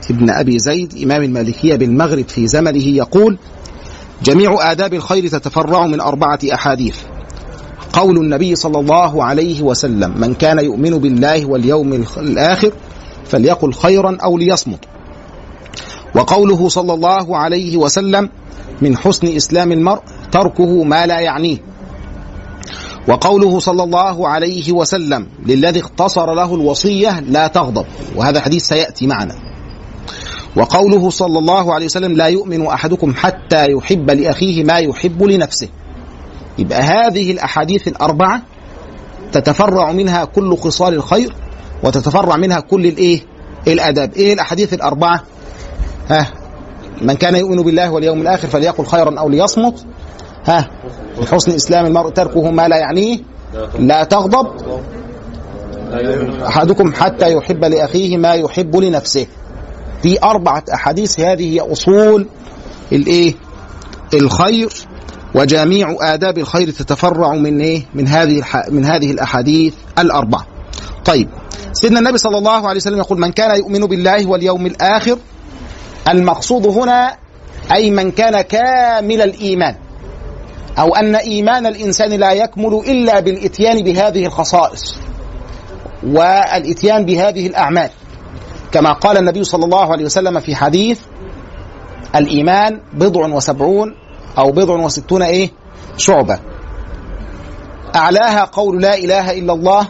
ابن أبي زيد إمام المالكية بالمغرب في زمنه يقول جميع آداب الخير تتفرع من أربعة أحاديث. قول النبي صلى الله عليه وسلم من كان يؤمن بالله واليوم الآخر فليقل خيرا أو ليصمت. وقوله صلى الله عليه وسلم من حسن إسلام المرء تركه ما لا يعنيه. وقوله صلى الله عليه وسلم للذي اختصر له الوصية لا تغضب. وهذا حديث سيأتي معنا. وقوله صلى الله عليه وسلم لا يؤمن أحدكم حتى يحب لأخيه ما يحب لنفسه. يبقى هذه الأحاديث الأربعة تتفرع منها كل خصال الخير وتتفرع منها كل الإيه الأداب إيه الأحاديث الأربعة؟ ها من كان يؤمن بالله واليوم الآخر فليقل خيرا أو ليصمت. ها حسن إسلام المرء تركه ما لا يعنيه. لا تغضب. أحدكم حتى يحب لأخيه ما يحب لنفسه. في أربعة أحاديث. هذه هي أصول الإيه؟ الخير وجميع آداب الخير تتفرع من إيه؟ من هذه. من هذه الأحاديث الأربعة. طيب سيدنا النبي صلى الله عليه وسلم يقول من كان يؤمن بالله واليوم الآخر المقصود هنا أي من كان كامل الإيمان أو أن إيمان الإنسان لا يكمل إلا بالإتيان بهذه الخصائص والإتيان بهذه الأعمال. كما قال النبي صلى الله عليه وسلم في حديث الإيمان بضع وسبعون أو بضع وستون إيه؟ شعبة. أعلاها قول لا إله إلا الله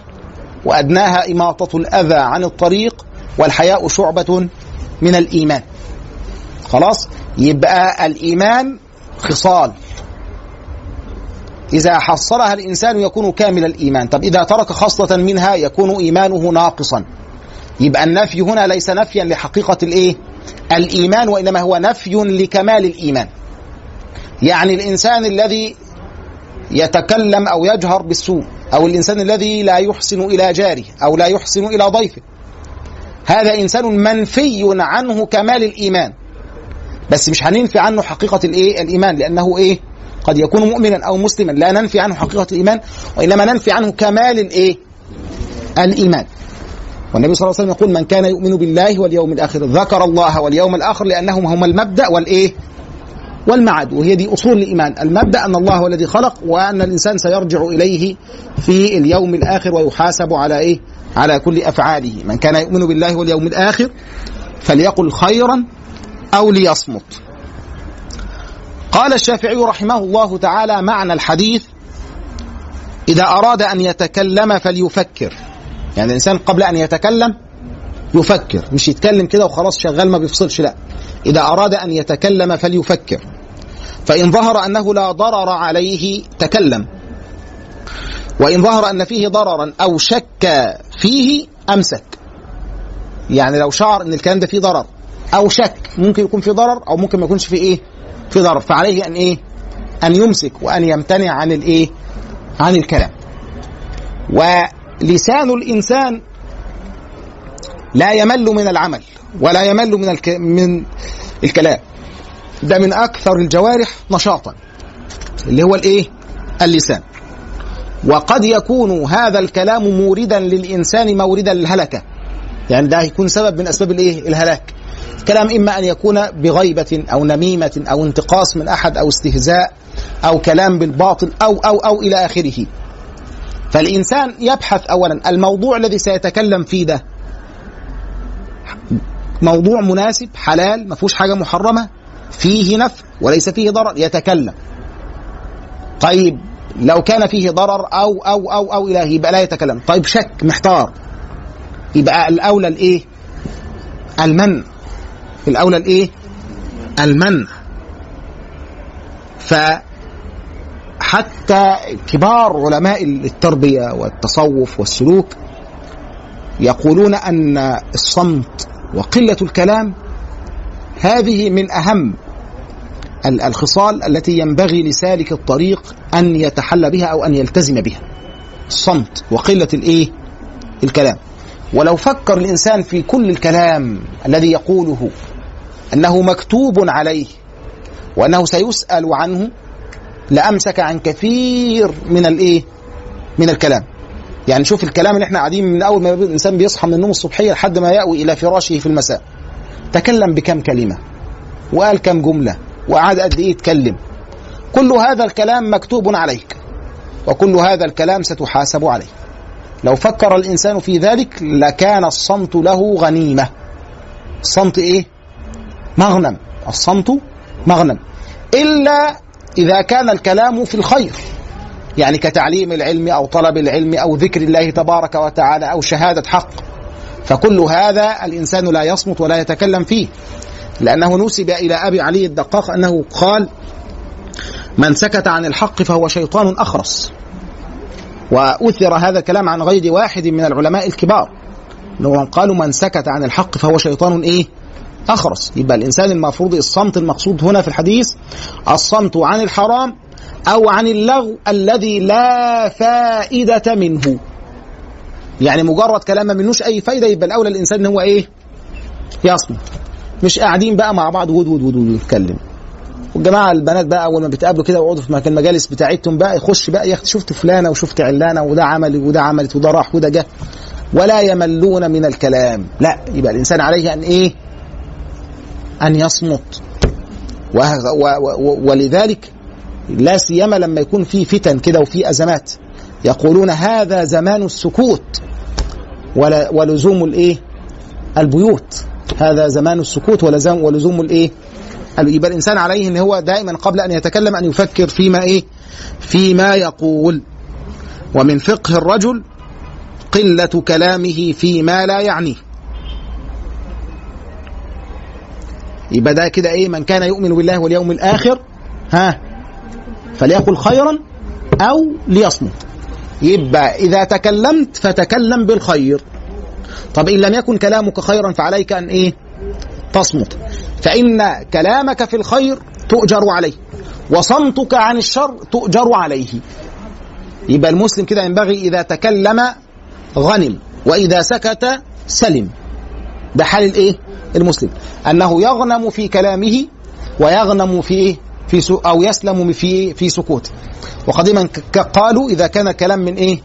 وأدناها إماطة الأذى عن الطريق والحياء شعبة من الإيمان. خلاص؟ يبقى الإيمان خصال. إذا حصلها الإنسان يكون كامل الإيمان. طب إذا ترك خصلة منها يكون إيمانه ناقصا. يبقى النفي هنا ليس نفيا لحقيقة الإيه؟ الإيمان وإنما هو نفي لكمال الإيمان. يعني الإنسان الذي يتكلم أو يجهر بالسوء أو الإنسان الذي لا يحسن إلى جاره أو لا يحسن إلى ضيفه هذا إنسان منفي عنه كمال الإيمان. بس مش هننفي عنه حقيقة الإيه؟ الإيمان لأنه إيه؟ قد يكون مؤمنا أو مسلما. لا ننفي عنه حقيقة الإيمان وإنما ننفي عنه كمال الإيه؟ الإيمان. والنبي صلى الله عليه وسلم يقول من كان يؤمن بالله واليوم الآخر ذكر الله واليوم الآخر لأنهم هما المبدأ والإيه؟ والمعد. وهي دي أصول الإيمان. المبدأ أن الله هو الذي خلق وأن الإنسان سيرجع إليه في اليوم الآخر ويحاسب على إيه؟ على كل أفعاله. من كان يؤمن بالله واليوم الآخر فليقل خيرا أو ليصمت. قال الشافعي رحمه الله تعالى معنى الحديث إذا أراد أن يتكلم فليفكر. يعني الإنسان قبل أن يتكلم يفكر مش يتكلم كده وخلاص شغال ما بيفصلش لا. إذا أراد أن يتكلم فليفكر. فإن ظهر أنه لا ضرر عليه تكلم. وإن ظهر أن فيه ضررا أو شك فيه أمسك. يعني لو شعر أن الكلام ده فيه ضرر أو شك ممكن يكون فيه ضرر أو ممكن ما يكونش فيه إيه؟ في ضرر. فعليه أن إيه؟ أن يمسك وأن يمتنع عن الإيه؟ عن الكلام. ولسان الإنسان لا يمل من العمل ولا يمل من الك... من الكلام. ده من أكثر الجوارح نشاطا اللي هو الإيه؟ اللسان. وقد يكون هذا الكلام موردا للإنسان موردا للهلكة. يعني ده يكون سبب من أسباب الإيه؟ الهلاك. الكلام إما أن يكون بغيبة أو نميمة أو انتقاص من أحد أو استهزاء أو كلام بالباطل أو أو أو إلى آخره. فالإنسان يبحث اولا الموضوع الذي سيتكلم فيه ده موضوع مناسب حلال ما فيهوش حاجة محرمة فيه نفع وليس فيه ضرر يتكلم. طيب لو كان فيه ضرر أو أو أو أو إلى يبقى لا يتكلم. طيب شك محتار. يبقى الأولى الإيه؟ المنع. الأولى الإيه؟ المنع. ف حتى كبار علماء التربية والتصوف والسلوك يقولون أن الصمت وقلة الكلام هذه من أهم الخصال التي ينبغي لسالك الطريق أن يتحلى بها أو أن يلتزم بها. الصمت وقلة الإيه؟ الكلام. ولو فكر الإنسان في كل الكلام الذي يقوله أنه مكتوب عليه وأنه سيسأل عنه لأمسك عن كثير من الإيه؟ من الكلام. يعني شوف الكلام اللي إحنا قاعدين من أول ما الإنسان بيصحى من النوم الصبحية لحد ما يأوي إلى فراشه في المساء. تكلم بكم كلمة وقال كم جملة وقعد قد إيه يتكلم. كل هذا الكلام مكتوب عليك وكل هذا الكلام ستحاسب عليه لو فكر الإنسان في ذلك لكان الصمت له غنيمة. الصمت إيه؟ مغنم. الصمت مغنم. إلا إذا كان الكلام في الخير يعني كتعليم العلم أو طلب العلم أو ذكر الله تبارك وتعالى أو شهادة حق. فكل هذا الإنسان لا يصمت ولا يتكلم فيه. لأنه نسب إلى أبي علي الدقاق أنه قال من سكت عن الحق فهو شيطان أخرس. وأثر هذا الكلام عن غير واحد من العلماء الكبار. قالوا من سكت عن الحق فهو شيطان إيه؟ أخرس. يبقى الإنسان المفروض الصمت المقصود هنا في الحديث الصمت عن الحرام أو عن اللغو الذي لا فائدة منه. يعني مجرد كلام ما منوش أي فايدة يبقى الأولى الإنسان إن هو إيه؟ يصمت. مش قاعدين بقى مع بعض ود ود ود ود يتكلم. والجماعة البنات بقى أول ما بتقابلوا كده ويقعدوا في مكان المجالس بتاعتهم بقى يخش بقى يا أختي شفت فلانة وشفت علانة وده عمل وده عملت وده راح وده جه. ولا يملون من الكلام. لا يبقى الإنسان عليه أن إيه؟ أن يصمت. ولذلك لا سيما لما يكون في فتن كده وفي أزمات. يقولون هذا زمان السكوت ولزوم الإيه؟ البيوت. هذا زمان السكوت ولزوم الإيه؟ قالوا يبقى الإنسان عليه إن هو دائما قبل أن يتكلم أن يفكر فيما إيه؟ فيما يقول. ومن فقه الرجل قلة كلامه فيما لا يعنيه. يبقى ده كده إيه؟ من كان يؤمن بالله واليوم الآخر ها؟ فليقل خيرا أو ليصمت. يبقى إذا تكلمت فتكلم بالخير. طب إن لم يكن كلامك خيرا فعليك أن إيه؟ تصمت. فإن كلامك في الخير تؤجر عليه وصمتك عن الشر تؤجر عليه. يبقى المسلم كده ينبغي إذا تكلم غنم وإذا سكت سلم. ده حال الإيه؟ المسلم. أنه يغنم في كلامه ويغنم في إيه؟ في سو أو يسلم في إيه؟ في سكوته وقديما قالوا إذا كان الكلام من إيه؟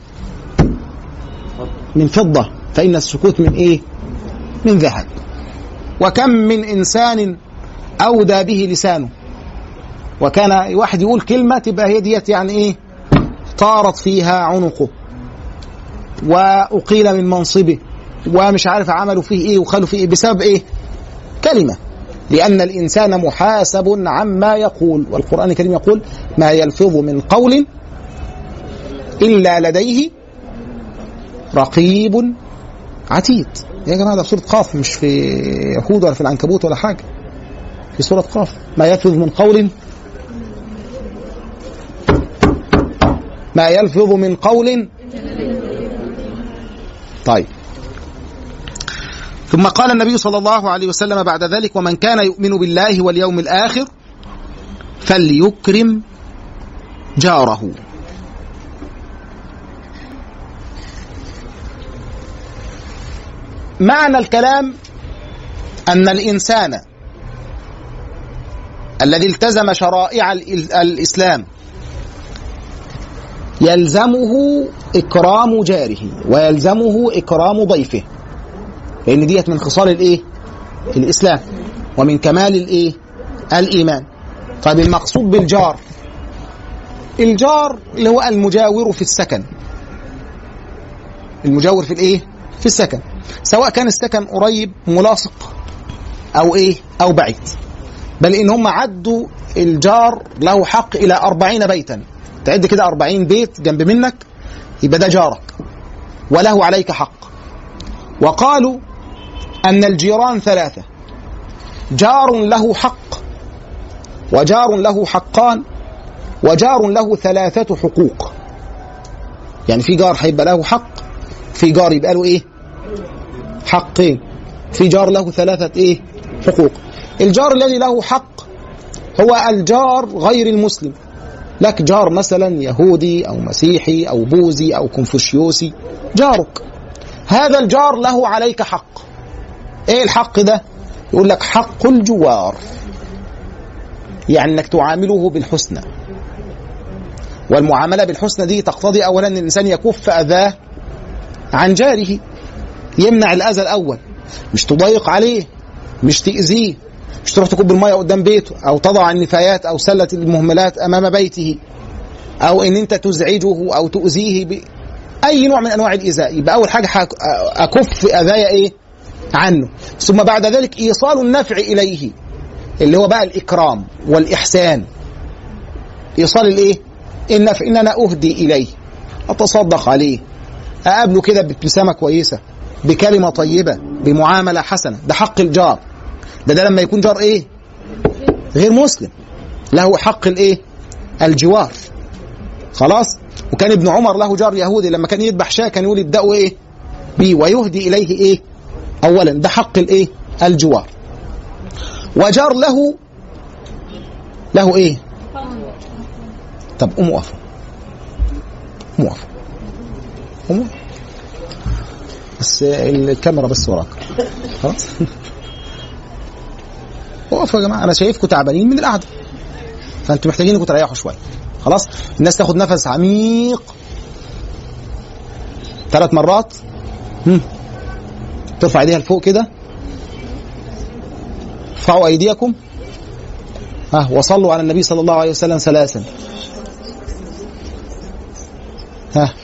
من فضة فإن السكوت من إيه؟ من ذهب. وكم من إنسان أودى به لسانه. وكان واحد يقول كلمة تبقى هي ديت يعني إيه؟ طارت فيها عنقه. وأقيل من منصبه. ومش عارف عملوا فيه إيه وخلوا فيه إيه؟ بسبب إيه؟ كلمة. لأن الإنسان محاسب عما يقول. والقرآن الكريم يقول ما يلفظ من قول إلا لديه رقيب عتيد. يا جماعة ده في سورة قاف مش في يهود ولا في العنكبوت ولا حاجة. في سورة قاف ما يلفظ من قول ما يلفظ من قول طيب. ثم قال النبي صلى الله عليه وسلم بعد ذلك ومن كان يؤمن بالله واليوم الآخر فليكرم جاره. معنى الكلام أن الإنسان الذي التزم شرائع ال- الإسلام يلزمه إكرام جاره ويلزمه إكرام ضيفه. لأن ديت من خصال الإيه؟ الإسلام. ومن كمال الإيه؟ الإيمان. طيب المقصود بالجار. الجار اللي هو المجاور في السكن. المجاور في الإيه؟ في السكن. سواء كان السكن قريب ملاصق أو إيه؟ أو بعيد. بل ان هم عدوا الجار له حق إلى أربعين بيتا. تعد كده أربعين بيت جنب منك يبقى ده جارك. وله عليك حق. وقالوا أن الجيران ثلاثة. جار له حق وجار له حقان وجار له ثلاثة حقوق. يعني في جار هيبقى له حق في جار يبقى له إيه؟ حقين. في جار له ثلاثة إيه؟ حقوق. الجار الذي له حق هو الجار غير المسلم. لك جار مثلا يهودي أو مسيحي أو بوذي أو كونفوشيوسي جارك. هذا الجار له عليك حق. إيه الحق ده؟ يقول لك حق الجوار. يعني إنك تعامله بالحسنى. والمعاملة بالحسنى دي تقتضي اولا إن الإنسان يكف أذاه عن جاره. يمنع الأذى الأول. مش تضيق عليه مش تأذيه. مش تروح تكب المية قدام بيته أو تضع النفايات أو سلة المهملات أمام بيته. أو إن أنت تزعجه أو تؤذيه ب... أي نوع من أنواع الإيذاء. يبقى أول حاجة أكف أذايا إيه؟ عنه. ثم بعد ذلك إيصال النفع إليه اللي هو بقى الإكرام والإحسان. إيصال الإيه؟ النفع ان أنا أهدي إليه. أتصدق عليه. أقابله كده بابتسامه كويسة بكلمة طيبة بمعاملة حسنة. ده حق الجار. ده ده لما يكون جار إيه؟ غير مسلم. له حق الإيه؟ الجوار. خلاص؟ وكان ابن عمر له جار يهودي. لما كان يذبح شاة كان يقول ابدأوا إيه؟ بيه ويهدي إليه إيه؟ اولا ده حق الإيه؟ الجوار. وجار له له إيه؟ طب قوموا وقفوا قوموا وقفوا قوموا بس الكاميرا بس وراك. خلاص؟ وقفوا يا جماعة. أنا شايفكم تعبانين من القعدة. فأنتوا محتاجين انكم تريحوا شوية. خلاص؟ الناس تاخد نفس عميق. ثلاث مرات. هم. ترفع ايديها لفوق كده. ارفعوا ايديكم. ها وصلوا على النبي صلى الله عليه وسلم ثلاثا. ها.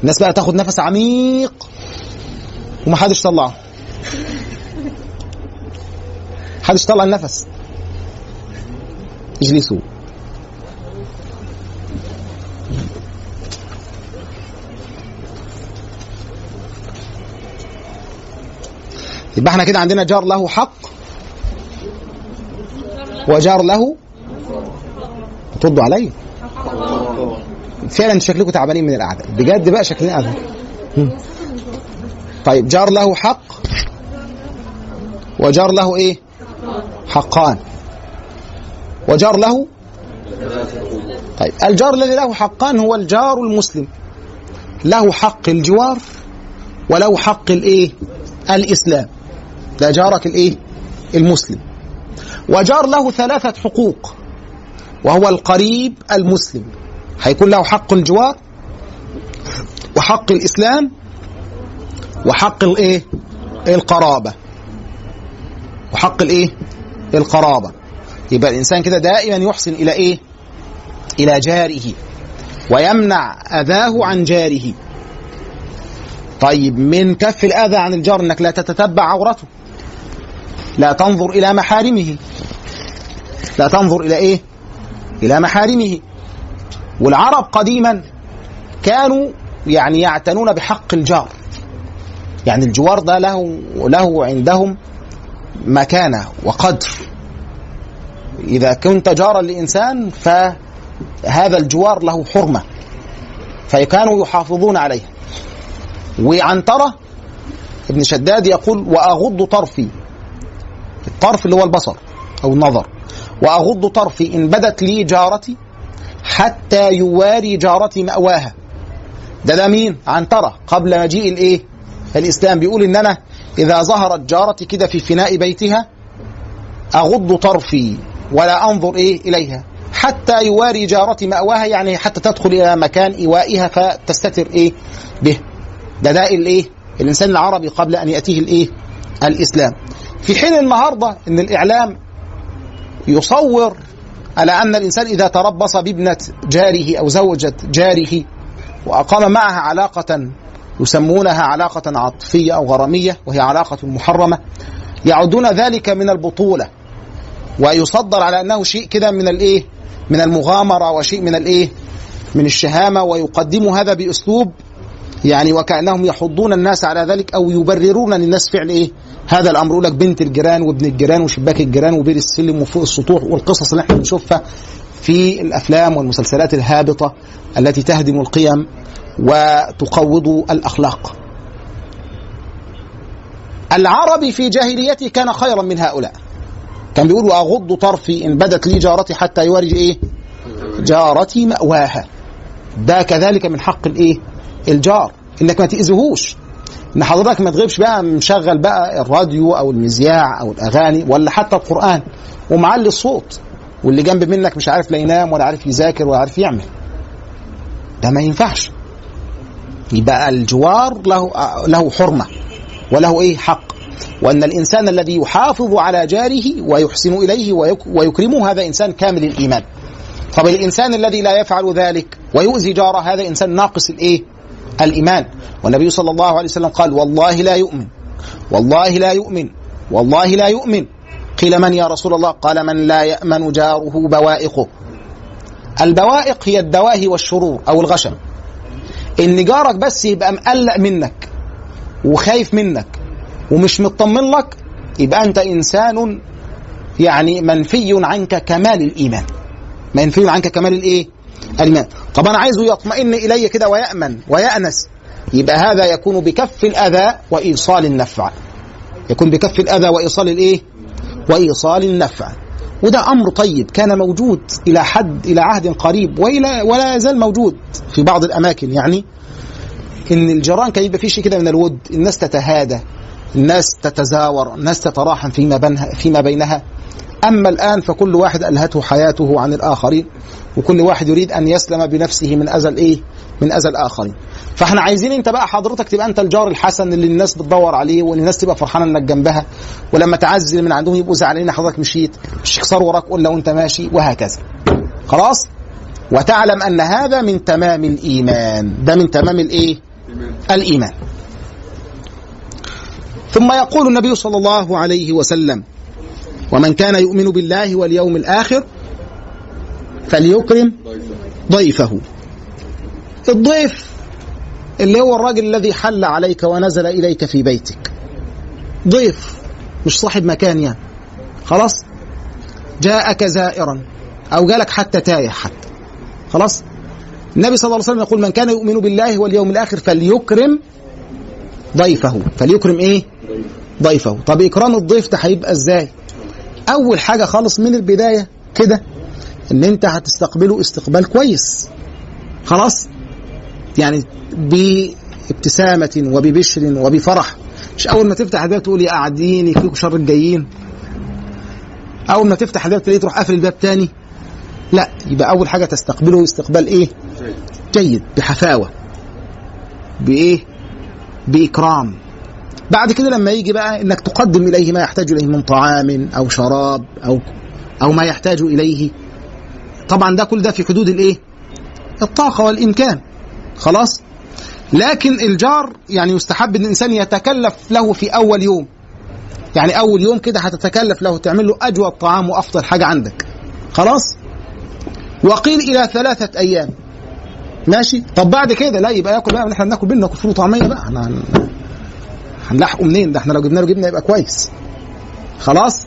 الناس بقى تاخد نفس عميق ومحدش طلعه. محدش طلع النفس. اجلسوا. يبقى إحنا كده عندنا جار له حق وجار له تردوا عليا فعلا شكلكم تعبانين من القعدة. بجد بقى شكلنا قاعدين هم. طيب جار له حق وجار له إيه؟ حقان. وجار له طيب الجار الذي له حقان هو الجار المسلم. له حق الجوار وله حق الإيه؟ الإسلام. ده جارك الإيه؟ المسلم. وجار له ثلاثة حقوق وهو القريب المسلم. هيكون له حق الجوار وحق الإسلام وحق الإيه؟ القرابة. وحق الإيه؟ القرابة. يبقى الإنسان كده دائما يحسن إلى إيه؟ إلى جاره ويمنع أذاه عن جاره. طيب من كف الأذى عن الجار إنك لا تتتبع عورته. لا تنظر إلى محارمه. لا تنظر إلى إيه؟ إلى محارمه. والعرب قديما كانوا يعني يعتنون بحق الجار. يعني الجوار ده له له عندهم مكانة وقدر. إذا كنت جارا لإنسان فهذا الجوار له حرمة. فكانوا يحافظون عليها وعنتره ابن شداد يقول وأغض طرفي. الطرف اللي هو البصر أو النظر. وأغض طرفي إن بدت لي جارتي حتى يواري جارتي مأواها. ده ده مين؟ عنترة قبل مجيء الإيه؟ الإسلام. بيقول إن أنا إذا ظهرت جارتي كده في فناء بيتها أغض طرفي ولا أنظر إيه إليها. حتى يواري جارتي مأواها يعني حتى تدخل إلى مكان إيوائها فتستتر إيه به. ده ده الإيه؟ الإنسان العربي قبل أن يأتيه الإيه؟ الإسلام. في حين النهارده إن الإعلام يصور على أن الإنسان إذا تربص بابنة جاره أو زوجة جاره وأقام معها علاقة يسمونها علاقة عاطفية أو غرامية وهي علاقة محرمة يعدون ذلك من البطولة. ويصدر على أنه شيء كده من الإيه؟ من المغامرة وشيء من الإيه؟ من الشهامة ويقدموا هذا بأسلوب يعني وكأنهم يحضون الناس على ذلك أو يبررون للناس فعل إيه هذا الأمر يقول لك بنت الجيران وابن الجيران وشباك الجيران وبير السلم وفوق السطوح والقصص اللي إحنا بنشوفها في الأفلام والمسلسلات الهابطة التي تهدم القيم وتقوض الأخلاق. العربي في جاهليته كان خيرا من هؤلاء. كان بيقول وأغض طرفي إن بدت لي جارتي حتى يورج إيه؟ جارتي مأواها. ده كذلك من حق الإيه؟ الجار إنك ما تأذيهوش. إن حضرتك ما تغيبش بقى مشغل بقى الراديو أو المذياع أو الأغاني ولا حتى القرآن ومعلي الصوت. واللي جنب منك مش عارف لا ينام ولا عارف يذاكر ولا عارف يعمل. ده ما ينفعش. يبقى الجوار له له حرمة وله إيه؟ حق. وأن الإنسان الذي يحافظ على جاره ويحسن إليه ويك ويكرمه هذا إنسان كامل الايمان طب الإنسان الذي لا يفعل ذلك ويؤذي جاره هذا إنسان ناقص الإيه؟ الإيمان. والنبي صلى الله عليه وسلم قال والله لا يؤمن والله لا يؤمن والله لا يؤمن. قيل من يا رسول الله؟ قال من لا يأمن جاره بوائقه. البوائق هي الدواهي والشرور أو الغشم. إن جارك بس يبقى مقلق منك وخايف منك ومش مطمن لك يبقى أنت إنسان يعني منفي عنك كمال الإيمان. منفي عنك كمال الإيه؟ الايمان طب أنا عايزه يطمئن إلي كده ويأمن ويأنس. يبقى هذا يكون بكف الأذى وإيصال النفع. يكون بكف الأذى وإيصال الإيه؟ وإيصال النفع. وده أمر طيب كان موجود إلى حد إلى عهد قريب وإلى ولا يزال موجود في بعض الأماكن. يعني إن الجيران كان يبقى في شيء كده من الود الناس تتهادى الناس تتزاور الناس تتراحم فيما بينها فيما بينها. أما الآن فكل واحد ألهته حياته عن الآخرين. وكل واحد يريد أن يسلم بنفسه من اذى الايه من اذى الاخرين فإحنا عايزين أنت بقى حضرتك تبقى أنت الجار الحسن اللي الناس بتدور عليه وان الناس تبقى فرحانة إنك جنبها ولما تعزل من عندهم يبقوا زعلانين حضرتك مشيت مش يكسروا وراك قول لو أنت ماشي وهكذا. خلاص؟ وتعلم أن هذا من تمام الإيمان. ده من تمام الإيه؟ الإيمان. ثم يقول النبي صلى الله عليه وسلم ومن كان يؤمن بالله واليوم الآخر فليكرم ضيفه. الضيف اللي هو الراجل الذي حل عليك ونزل إليك في بيتك. ضيف مش صاحب مكان يعني. خلاص؟ جاءك زائرا أو جالك حتى تايه حتى. خلاص؟ النبي صلى الله عليه وسلم يقول من كان يؤمن بالله واليوم الآخر فليكرم ضيفه. فليكرم إيه؟ ضيفه. طب إكرام الضيف ده هيبقى إزاي؟ أول حاجة خالص من البداية كده ان انت هتستقبله استقبال كويس. خلاص؟ يعني بابتسامة وببشر وبفرح. مش أول ما تفتح الباب تقول يا قاعدين يكفيكوا شر الجايين. أول ما تفتح الباب تلاقيه تروح قافل الباب تاني. لا يبقى أول حاجة تستقبله استقبال إيه؟ جيد بحفاوة. بإيه؟ بإكرام. بعد كده لما يجي بقى إنك تقدم إليه ما يحتاج إليه من طعام أو شراب أو أو ما يحتاج إليه طبعا ده كل ده في حدود الإيه؟ الطاقة والإمكان. خلاص؟ لكن الجار يعني يستحب إن الإنسان يتكلف له في أول يوم. يعني أول يوم كده هتتكلف له تعمل له اجود طعام وأفضل حاجة عندك. خلاص؟ وقيل إلى ثلاثة أيام. ماشي؟ طب بعد كده لا يبقى ياكل بقى إحنا بناكل بينا ناكل فول وطعمية بقى. إحنا هن... هنلحقه منين؟ ده إحنا لو جبنا له جبنة يبقى كويس. خلاص؟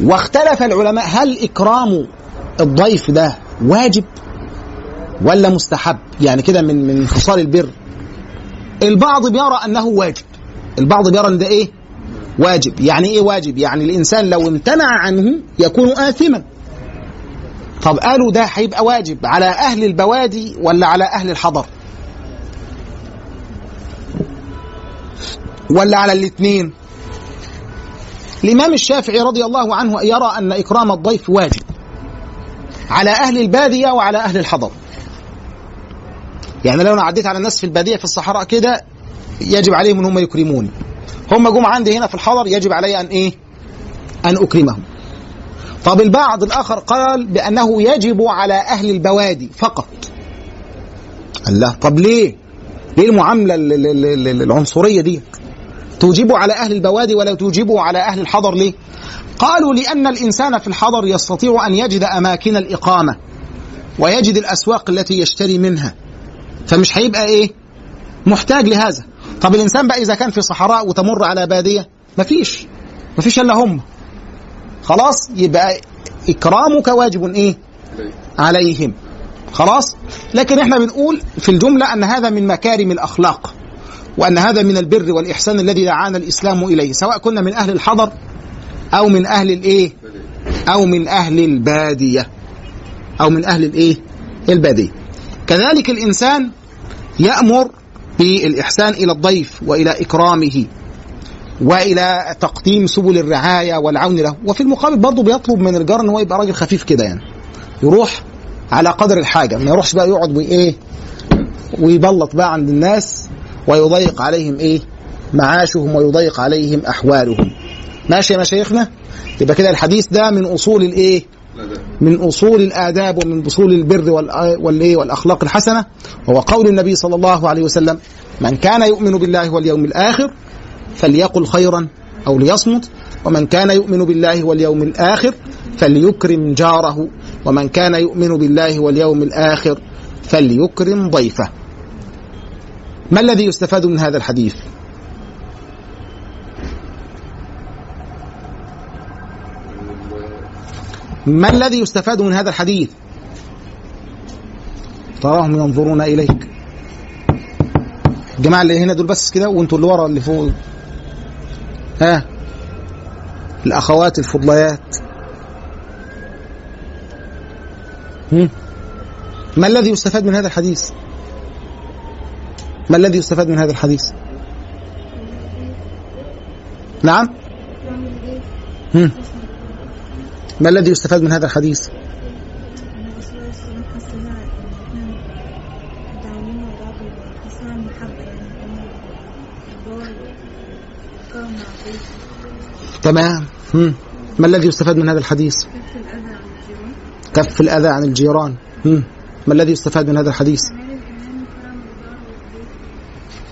واختلف العلماء هل إكرام الضيف ده واجب ولا مستحب؟ يعني كده من من خصال البر. البعض بيرى أنه واجب. البعض بيرى أن ده إيه؟ واجب. يعني إيه واجب؟ يعني الإنسان لو امتنع عنه يكون آثما. طب قالوا ده هيبقى واجب على أهل البوادي ولا على أهل الحضر؟ ولا على الاثنين الإمام الشافعي رضي الله عنه يرى أن إكرام الضيف واجب على أهل البادية وعلى أهل الحضر. يعني لو أنا عديت على الناس في البادية في الصحراء كده يجب عليهم إن هم يكرموني. هم جم عندي هنا في الحضر يجب علي أن إيه؟ أن أكرمهم. طب البعض الآخر قال بأنه يجب على أهل البوادي فقط. الله طب ليه؟ ليه المعاملة ال- ال- ال- العنصرية دي توجبه على أهل البوادي ولا توجبه على أهل الحضر ليه؟ قالوا لأن الإنسان في الحضر يستطيع أن يجد أماكن الإقامة ويجد الأسواق التي يشتري منها. فمش هيبقى إيه؟ محتاج لهذا. طب الإنسان بقى إذا كان في صحراء وتمر على بادية مفيش. مفيش إلا هم. خلاص يبقى إكرامك واجب إيه؟ عليهم. خلاص؟ لكن إحنا بنقول في الجملة أن هذا من مكارم الأخلاق. وأن هذا من البر والإحسان الذي دعانا الإسلام إليه سواء كنا من أهل الحضر أو من أهل الإيه؟ أو من أهل البادية أو من أهل الإيه؟ البادية. كذلك الإنسان يأمر بالإحسان إلى الضيف وإلى إكرامه وإلى تقديم سبل الرعاية والعون له. وفي المقابل برضه بيطلب من الجار ان هو يبقى راجل خفيف كده يعني. يروح على قدر الحاجة ما يروحش بقى يقعد وإيه؟ ويبلط بقى عند الناس ويضيق عليهم إيه؟ معاشهم ويضيق عليهم أحوالهم. ماشي يا مشايخنا؟ يبقى كده الحديث ده من لا ده من أصول الآداب ومن أصول البر والإيه؟ والأخلاق الحسنة. وهو قول النبي صلى الله عليه وسلم من كان يؤمن بالله واليوم الآخر فليقل خيرا أو ليصمت ومن كان يؤمن بالله واليوم الآخر فليكرم جاره ومن كان يؤمن بالله واليوم الآخر فليكرم ضيفه. ما الذي يستفاد من هذا الحديث؟ ما الذي يستفاد من هذا الحديث؟ تراهم ينظرون إليك. الجماعه اللي هنا دول بس كده وانتوا اللي ورا اللي فوق. ها؟ الأخوات الفضليات؟ ما الذي يستفاد من هذا الحديث؟ ما الذي يستفاد من هذا الحديث؟ نعم. هم؟ ما الذي يستفاد من هذا الحديث؟ تمام. هم. ما الذي يستفاد من هذا الحديث؟ كف الأذى عن الجيران. هم. ما الذي يستفاد من هذا الحديث؟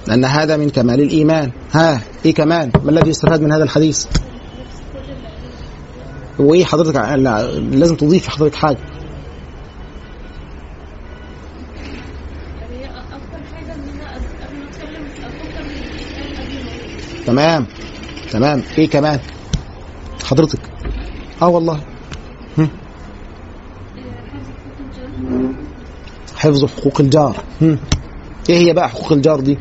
لأن هذا من كمال الإيمان. ها إيه كمان ما الذي يستفاد من هذا الحديث؟ وإيه حضرتك؟ لا لازم تضيف حضرتك حاجة. تمام تمام. إيه كمان حضرتك. آه والله. حفظ حقوق الجار. هم. إيه هي بقى حقوق الجار دي؟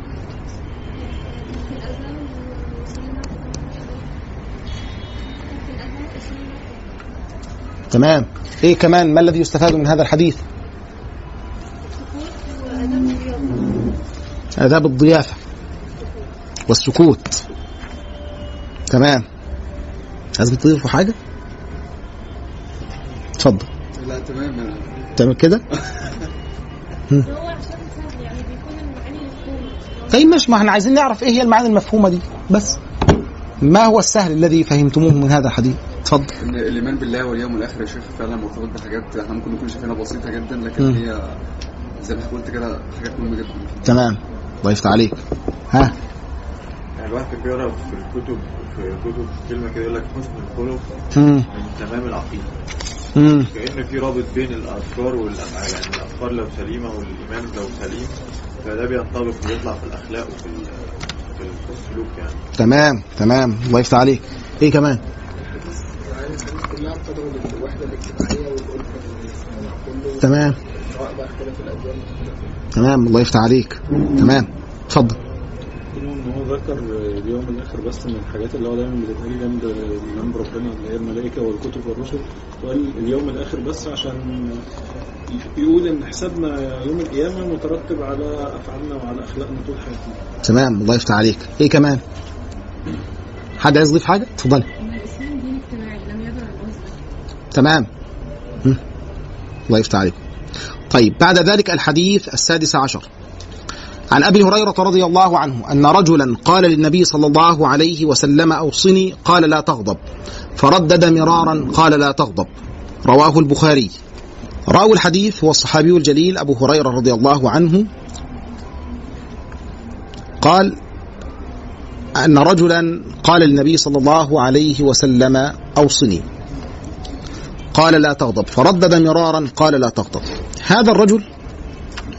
تمام. إيه كمان؟ ما الذي يستفاد من هذا الحديث؟ آداب الضيافة والسكوت. تمام. لازم تضيفوا حاجة؟ اتفضل. لا تمام. تعمل كده؟ طيب ماشي ما إحنا عايزين نعرف إيه هي المعاني المفهومة دي بس. ما هو السهل الذي فهمتموه من هذا الحديث؟ اتفضل. إن الإيمان بالله واليوم الآخر يا شيخ فعلا مرتبط بحاجات إحنا ممكن نكون شايفينها بسيطة جدا لكن مم. هي زي ما قلت كده حاجات مهمة جدا. تمام. الله يفتح عليك. ها؟ يعني الواحد كان بيقرأ في الكتب في كتب كلمة كده يقول لك حسن الخلق. من تمام العقيدة. مم. كأن في رابط بين الأفكار والأفعال يعني الأفكار لو سليمة والإيمان لو سليم فده بينطبق ويطلع في الأخلاق وفي ال- السلوك يعني تمام تمام. الله يفتح عليك. إيه كمان؟ تمام. سواء بقى اختلاف تمام الله يفتح عليك. تمام. اتفضل. هو ذكر اليوم الآخر بس من الحاجات اللي هو دايما بتتقال جنب جنب ربنا اللي هي الملائكه والكتب والرسل وقال اليوم الآخر بس عشان يقول إن حسابنا يوم القيامة مترتب على أفعالنا وعلى أخلاقنا طول حياتنا. تمام الله يفتح عليك. إيه كمان؟ حد عايز يضيف حاجة؟ اتفضلي. إن الاسلام دين اجتماعي لم يدع تمام. الله يفتح عليكم طيب بعد ذلك الحديث السادس عشر. عن أبي هريرة رضي الله عنه أن رجلا قال للنبي صلى الله عليه وسلم أوصني قال لا تغضب. فردد مرارا قال لا تغضب. رواه البخاري. راوي الحديث هو الصحابي الجليل أبو هريرة رضي الله عنه. قال أن رجلا قال للنبي صلى الله عليه وسلم أوصني. قال لا تغضب. فردد مرارا قال لا تغضب. هذا الرجل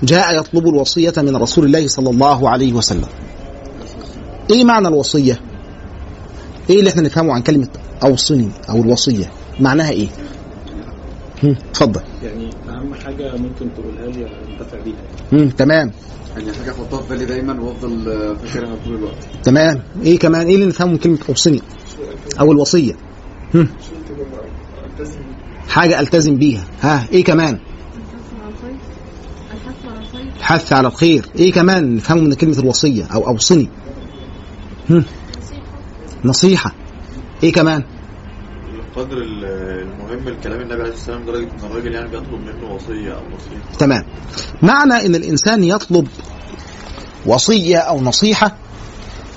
جاء يطلب الوصية من رسول الله صلى الله عليه وسلم. إيه معنى الوصية؟ إيه اللي إحنا نفهمه عن كلمة أوصني أو الوصية؟ معناها إيه؟ هم، اتفضل. يعني حاجة ممكن تقولها لي انتفع بيها. هم، تمام. يعني حاجة احطها في بالي دايما وأفضل آه، فاكرها طول الوقت. تمام. إيه كمان؟ إيه اللي نفهمه من كلمة اوصني أو الوصية. هم، التزم حاجة ألتزم بيها. ها إيه كمان؟ الحث على الخير. إيه كمان نفهمه من كلمة الوصية أو اوصني هم، نصيحة. إيه كمان؟ القدر ال- المهم الكلام النبي عليه الصلاة والسلام لدرجة إن الراجل يعني بيطلب منه وصية أو نصيحة. تمام. معنى إن الإنسان يطلب وصية أو نصيحة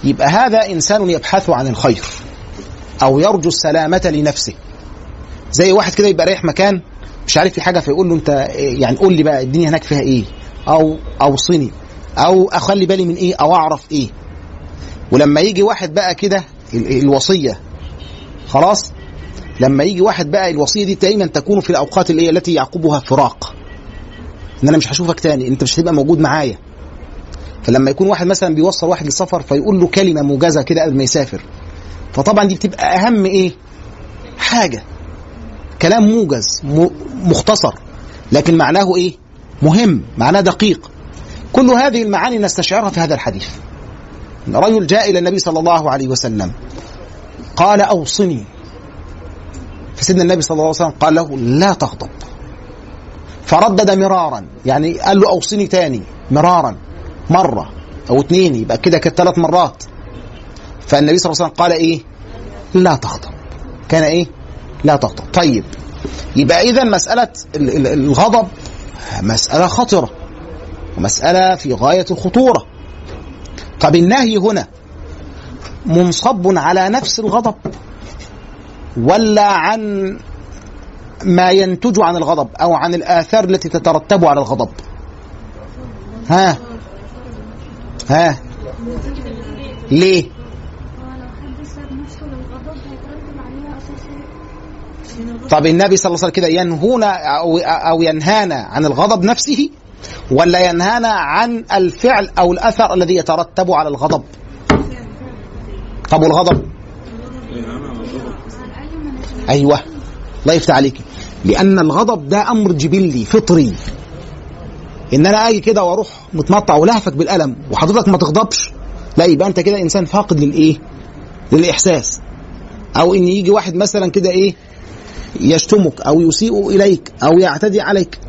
يبقى هذا إنسان يبحث عن الخير أو يرجو السلامة لنفسه. زي واحد كده يبقى رايح مكان مش عارف في حاجة فيقول له أنت يعني قول لي بقى الدنيا هناك فيها إيه؟ أو اوصني أو أخلي بالي من إيه؟ أو أعرف إيه؟ ولما يجي واحد بقى كده ال- الوصية خلاص لما يجي واحد بقى الوصية دي دايما تكون في الأوقات اللي هي التي يعقبها فراق. إن أنا مش هشوفك تاني أنت مش هتبقى موجود معايا. فلما يكون واحد مثلا بيوصل واحد للسفر فيقول له كلمة موجزة كده قبل ما يسافر. فطبعا دي بتبقى أهم إيه؟ حاجة. كلام موجز مختصر. لكن معناه إيه؟ مهم معناه دقيق. كل هذه المعاني نستشعرها في هذا الحديث. رجل جاء إلى النبي صلى الله عليه وسلم. قال أوصني. فسيدنا النبي صلى الله عليه وسلم قال له لا تغضب. فردد مرارا يعني قال له أوصني تاني. مرارا مرة أو اتنين يبقى كده كانت ثلاث مرات. فالنبي صلى الله عليه وسلم قال إيه؟ لا تغضب. كان إيه؟ لا تغضب. طيب يبقى اذا مسألة ال- ال- الغضب مسألة خطرة ومسألة في غاية الخطورة. طب النهي هنا منصب على نفس الغضب. ولا عن ما ينتج عن الغضب أو عن الآثار التي تترتب على الغضب. ها؟ ها؟ ليه؟ طب النبي صلى الله عليه وسلم كده ينهونا أو أو ينهانا عن الغضب نفسه ولا ينهانا عن الفعل أو الأثر الذي يترتب على الغضب؟ طب والغضب؟ أيوه. الله يفتح عليك. لأن الغضب ده أمر جبلي فطري. إن أنا آجي كده وأروح متمطع ولهفك بالقلم وحضرتك ما تغضبش لا يبقى أنت كده إنسان فاقد للإيه؟ للإحساس. أو إن يجي واحد مثلا كده إيه؟ يشتمك أو يسيء إليك أو يعتدي عليك.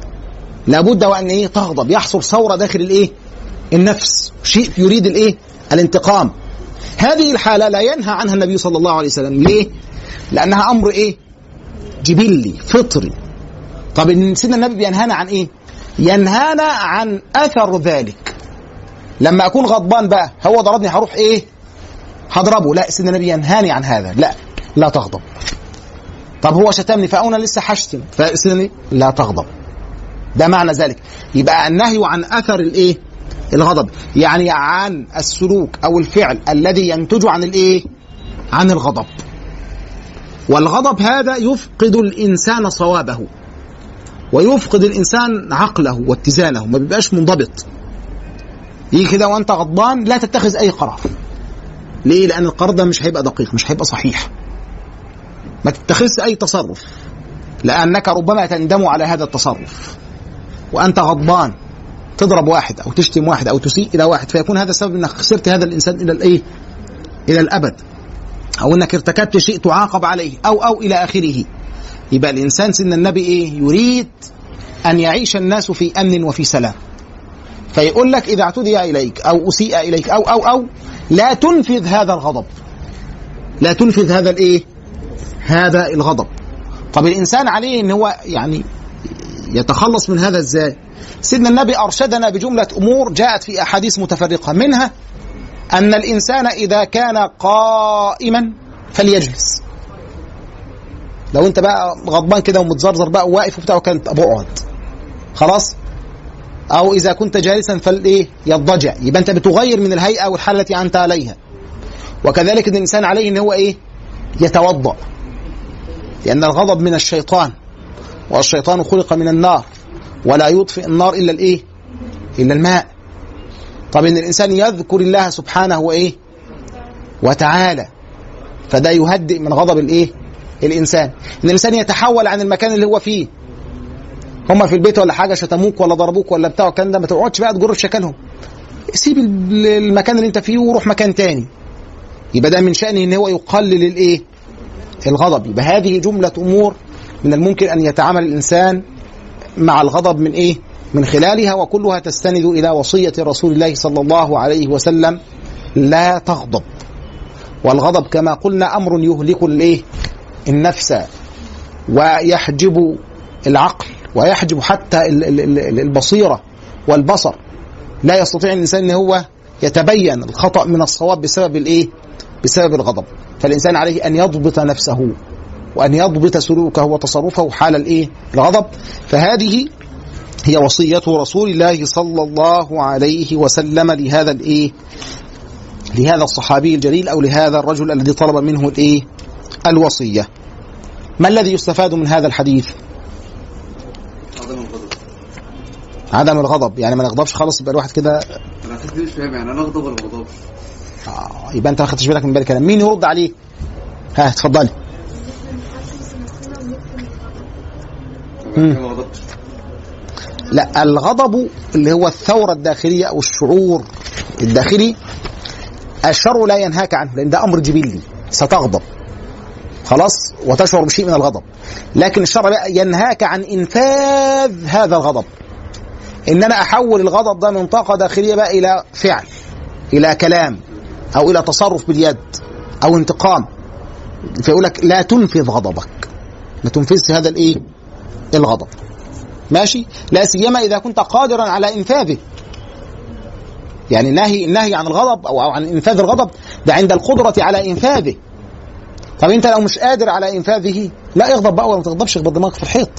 لابد وأن إيه؟ تغضب. يحصل ثورة داخل الإيه؟ النفس. شيء يريد الإيه؟ الانتقام. هذه الحالة لا ينهى عنها النبي صلى الله عليه وسلم. ليه؟ لأنها أمر إيه؟ جبلي فطري. طب سيدنا النبي بينهانا عن إيه؟ ينهانا عن أثر ذلك. لما أكون غضبان بقى هو ضربني هروح إيه؟ هضربه. لا سيدنا النبي ينهاني عن هذا. لا لا تغضب. طب هو شتمني فانا لسه هشتم فسيدنا لا تغضب. ده معنى ذلك. يبقى النهي عن أثر الإيه؟ الغضب. يعني عن السلوك أو الفعل الذي ينتج عن الإيه؟ عن الغضب. والغضب هذا يفقد الإنسان صوابه ويفقد الإنسان عقله واتزانه ما بيبقاش منضبط. يجي كده وأنت غضبان لا تتخذ أي قرار. ليه؟ لأن القرار ده مش هيبقى دقيق مش هيبقى صحيح. ما تتخذش أي تصرف لأنك ربما تندم على هذا التصرف. وأنت غضبان تضرب واحد أو تشتم واحد أو تسيء إلى واحد فيكون هذا سبب إنك خسرت هذا الإنسان إلى الإيه؟ إلى الأبد. أو إنك ارتكبت شيء تعاقب عليه أو أو إلى آخره. يبقى الإنسان سن النبي إيه؟ يريد أن يعيش الناس في أمن وفي سلام. فيقول لك إذا اعتدي إليك أو أسيء إليك أو أو أو لا تنفذ هذا الغضب. لا تنفذ هذا الإيه؟ هذا الغضب. طب الإنسان عليه إن هو يعني يتخلص من هذا إزاي؟ سيدنا النبي أرشدنا بجملة أمور جاءت في أحاديث متفرقة. منها أن الإنسان إذا كان قائما فليجلس. لو أنت بقى غضبان كده ومتزرزر بقى وواقف وبتاع كانت اقعد خلاص؟ أو إذا كنت جالسا فالإيه؟ يضجع. يبقى أنت بتغير من الهيئة والحالة التي أنت عليها. وكذلك إن الإنسان عليه إن هو إيه؟ يتوضأ. لأن الغضب من الشيطان. والشيطان خلق من النار. ولا يطفئ النار إلا الإيه؟ إلا الماء. طب إن الإنسان يذكر الله سبحانه وإيه؟ وتعالى. فده يهدئ من غضب الإيه؟ الإنسان. إن الإنسان يتحول عن المكان اللي هو فيه. هم في البيت ولا حاجة شتموك ولا ضربوك ولا بتاع الكلام ده ما تقعدش بقى تجر في شكلهم. سيب ال- المكان اللي انت فيه وروح مكان تاني. يبقى ده من شأنه إن هو يقلل الإيه؟ الغضب. يبقى هذه جملة أمور من الممكن أن يتعامل الإنسان مع الغضب من إيه؟ من خلالها وكلها تستند إلى وصية رسول الله صلى الله عليه وسلم لا تغضب. والغضب كما قلنا أمر يهلك الإيه؟ النفس ويحجب العقل ويحجب حتى ال- ال- ال- البصيرة والبصر. لا يستطيع الإنسان إن هو يتبين الخطأ من الصواب بسبب الإيه؟ بسبب الغضب. فالإنسان عليه أن يضبط نفسه وأن يضبط سلوكه وتصرفه حال الإيه؟ الغضب. فهذه هي وصية رسول الله صلى الله عليه وسلم لهذا الإيه لهذا الصحابي الجليل أو لهذا الرجل الذي طلب منه الإيه الوصية. ما الذي يستفاد من هذا الحديث؟ عدم الغضب. عدم الغضب يعني ما نغضبش خالص يبقى الواحد كده أنا مش فاهم يعني أنا اغضب ولا ما اغضبش آه، يبقى أنت ما خدتش بالك من بالك كلام مين يرد عليه؟ ها اتفضلي. ما غضبتش. لا الغضب اللي هو الثورة الداخلية أو الشعور الداخلي الشر لا ينهاك عنه لأن ده أمر جبلي ستغضب. خلاص؟ وتشعر بشيء من الغضب. لكن الشر ينهاك عن إنفاذ هذا الغضب. إن أنا أحول الغضب ده من طاقة داخلية بقى إلى فعل إلى كلام أو إلى تصرف باليد أو انتقام. فيقول لك لا تنفذ غضبك. ما تنفذش هذا الإيه؟ الغضب. ماشي؟ لا سيما إذا كنت قادرا على إنفاذه. يعني النهي النهي عن الغضب أو عن إنفاذ الغضب ده عند القدرة على إنفاذه. طب أنت لو مش قادر على إنفاذه لا اغضب بقى ولا تغضبش اخبط دماغك في الحيط.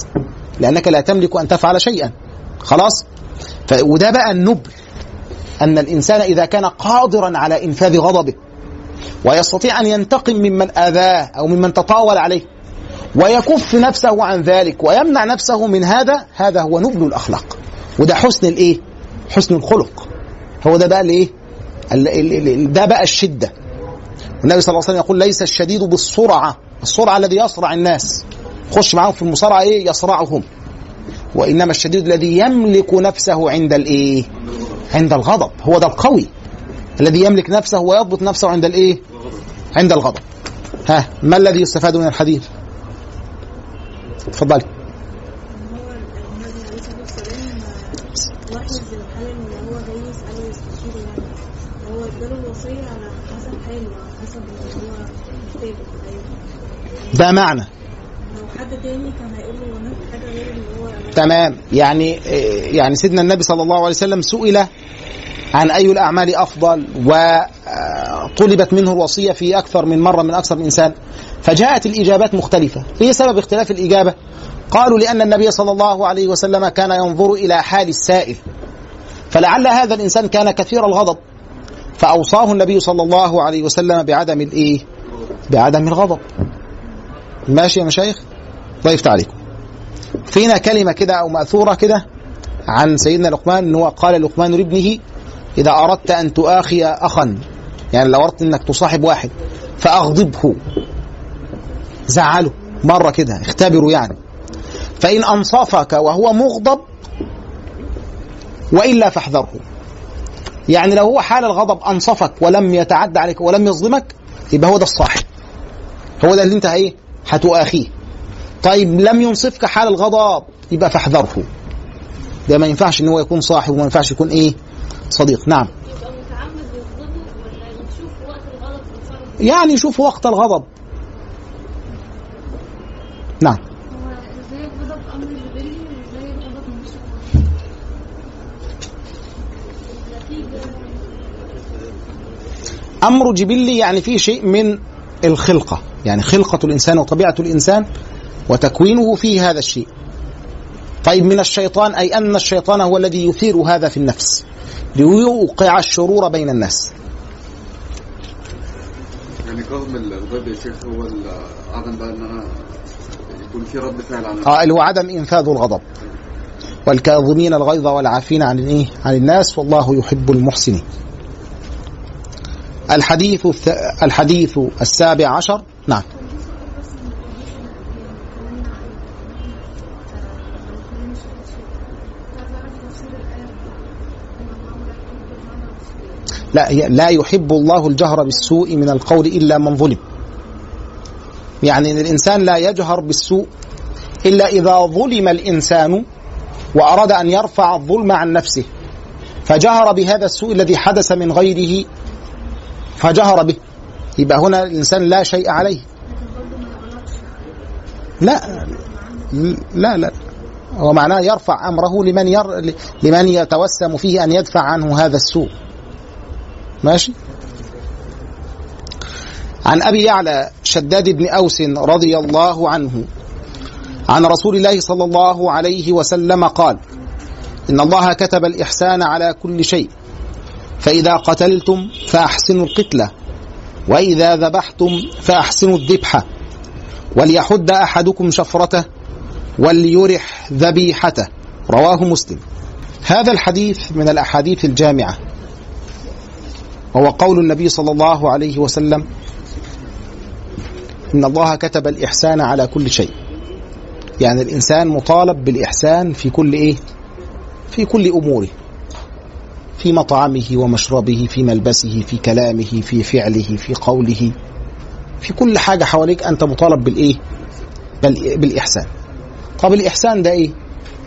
لأنك لا تملك أن تفعل شيئا. خلاص؟ ف... وده بقى النبل. أن الإنسان إذا كان قادرا على إنفاذ غضبه ويستطيع أن ينتقم ممن آذاه أو ممن تطاول عليه ويكف نفسه عن ذلك ويمنع نفسه من هذا هذا هو نبل الأخلاق. وده حسن الإيه؟ حسن الخلق. هو ده بقى الإيه؟ ال- ال- ال- ده بقى الشدة. والنبي صلى الله عليه وسلم يقول ليس الشديد بالسرعة. السرعة الذي يصرع الناس. خش معاهم في المصارعة إيه؟ يصرعهم وإنما الشديد الذي يملك نفسه عند الإيه؟ عند الغضب. هو ده القوي. الذي يملك نفسه ويضبط نفسه عند الإيه؟ عند الغضب. ها ما الذي يستفاد من الحديث؟ اتفضلي. هو النبي عليه الصلاه والسلام لاحظ الحال اللي هو هو اداله الوصيه على حسب حاله حسب اللي هو ده معنى. تمام. يعني يعني سيدنا النبي صلى الله عليه وسلم سئل عن أي الأعمال أفضل وطلبت منه الوصية في أكثر من مرة من أكثر من إنسان. فجاءت الإجابات مختلفة. إيه سبب اختلاف الإجابة. قالوا لأن النبي صلى الله عليه وسلم كان ينظر إلى حال السائل. فلعل هذا الإنسان كان كثير الغضب. فأوصاه النبي صلى الله عليه وسلم بعدم الايه بعدم الغضب. ماشي يا مشايخ؟ يفتح عليكم فينا كلمة كده أو مأثورة كده عن سيدنا لقمان أنه قال لقمان لابنه إذا أردت أن تؤاخي أخا يعني لو أردت أنك تصاحب واحد فأغضبه. زعله. مرة كده. اختبره يعني. فإن أنصفك وهو مغضب وإلا فاحذره. يعني لو هو حال الغضب أنصفك ولم يتعدى عليك ولم يظلمك يبقى هو ده الصاحب. هو ده اللي أنت إيه؟ هتؤاخيه. طيب لم ينصفك حال الغضب يبقى فاحذره. ده ما ينفعش إن هو يكون صاحب وما ينفعش يكون إيه؟ صديق. نعم يبقى متعمد يغضبه ولا يشوف وقت الغضب يتصرف يعني شوف وقت الغضب. نعم. أمر جبلي يعني فيه شيء من الخلقة. يعني خلقة الإنسان وطبيعة الإنسان وتكوينه فيه هذا الشيء. طيب من الشيطان أي أن الشيطان هو الذي يثير هذا في النفس ليوقع الشرور بين الناس. يعني كظم الغضب يا شيخ هو عدم بقى إن أنا يكون في رد فعل على آه اللي هو عدم إنفاذ الغضب. والكاظمين الغيظ والعافين عن الايه عن الناس والله يحب المحسنين. الحديث الحديث السابع عشر. نعم. لا هي لا يحب الله الجهر بالسوء من القول إلا من ظلم. يعني إن الإنسان لا يجهر بالسوء إلا إذا ظلم الإنسان وأراد أن يرفع الظلم عن نفسه. فجهر بهذا السوء الذي حدث من غيره فجهر به. يبقى هنا الإنسان لا شيء عليه. لا لا لا. هو معناه يرفع أمره لمن ير لمن يتوسم فيه أن يدفع عنه هذا السوء. ماشي؟ عن أبي يعلى شداد بن أوس رضي الله عنه عن رسول الله صلى الله عليه وسلم قال إن الله كتب الإحسان على كل شيء فإذا قتلتم فأحسنوا القتله وإذا ذبحتم فأحسنوا الذبحه وليحد أحدكم شفرته وليرح ذبيحته رواه مسلم. هذا الحديث من الأحاديث الجامعة. وهو قول النبي صلى الله عليه وسلم إن الله كتب الإحسان على كل شيء. يعني الإنسان مطالب بالإحسان في كل إيه؟ في كل أموره. في مطعمه ومشربه في ملبسه في كلامه في فعله في قوله في كل حاجة حواليك أنت مطالب بالإيه؟ بال- بالإحسان. طب الإحسان ده إيه؟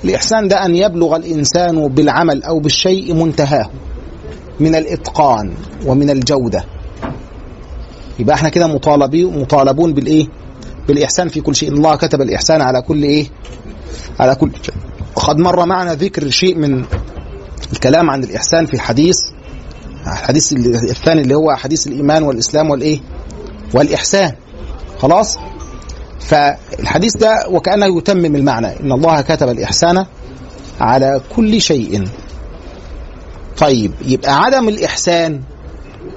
الإحسان ده أن يبلغ الإنسان بالعمل أو بالشيء منتهاه. من الإتقان ومن الجودة. يبقى إحنا كده مطالبين مطالبون بالإيه؟ بالإحسان في كل شيء. الله كتب الإحسان على كل إيه؟ على كل شيء. وقد مر معنا ذكر شيء من الكلام عن الإحسان في الحديث الحديث الثاني اللي هو حديث الإيمان والإسلام والإيه؟ والإحسان. خلاص؟ فالحديث ده وكأنه يتمم المعنى. إن الله كتب الإحسان على كل شيء. طيب يبقى عدم الإحسان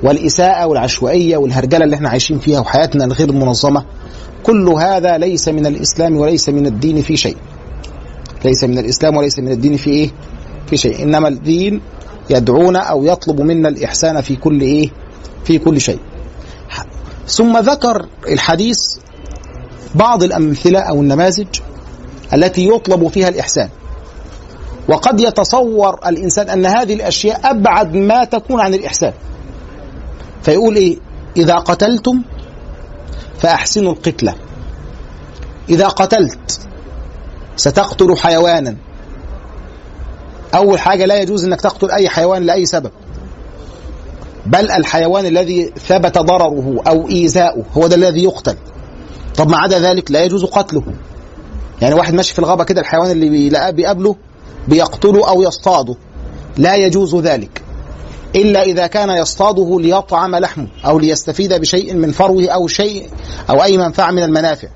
والإساءة والعشوائية والهرجلة اللي إحنا عايشين فيها وحياتنا الغير منظمة كل هذا ليس من الإسلام وليس من الدين في شيء. ليس من الإسلام وليس من الدين في إيه؟ في شيء. إنما الدين يدعونا أو يطلب منا الإحسان في كل إيه؟ في كل شيء. ثم ذكر الحديث بعض الأمثلة أو النماذج التي يطلب فيها الإحسان. وقد يتصور الإنسان أن هذه الأشياء أبعد ما تكون عن الإحسان. فيقول إيه؟ إذا قتلتم فأحسنوا القتلة. إذا قتلت ستقتل حيوانا. أول حاجة لا يجوز إنك تقتل أي حيوان لأي سبب. بل الحيوان الذي ثبت ضرره أو إيذاؤه هو ده الذي يقتل. طب ما عدا ذلك لا يجوز قتله. يعني واحد ماشي في الغابة كده الحيوان اللي بيقابله بيقتله أو يصطاده لا يجوز ذلك. إلا إذا كان يصطاده ليطعم لحمه أو ليستفيد بشيء من فروه أو شيء أو أي منفعة من المنافع.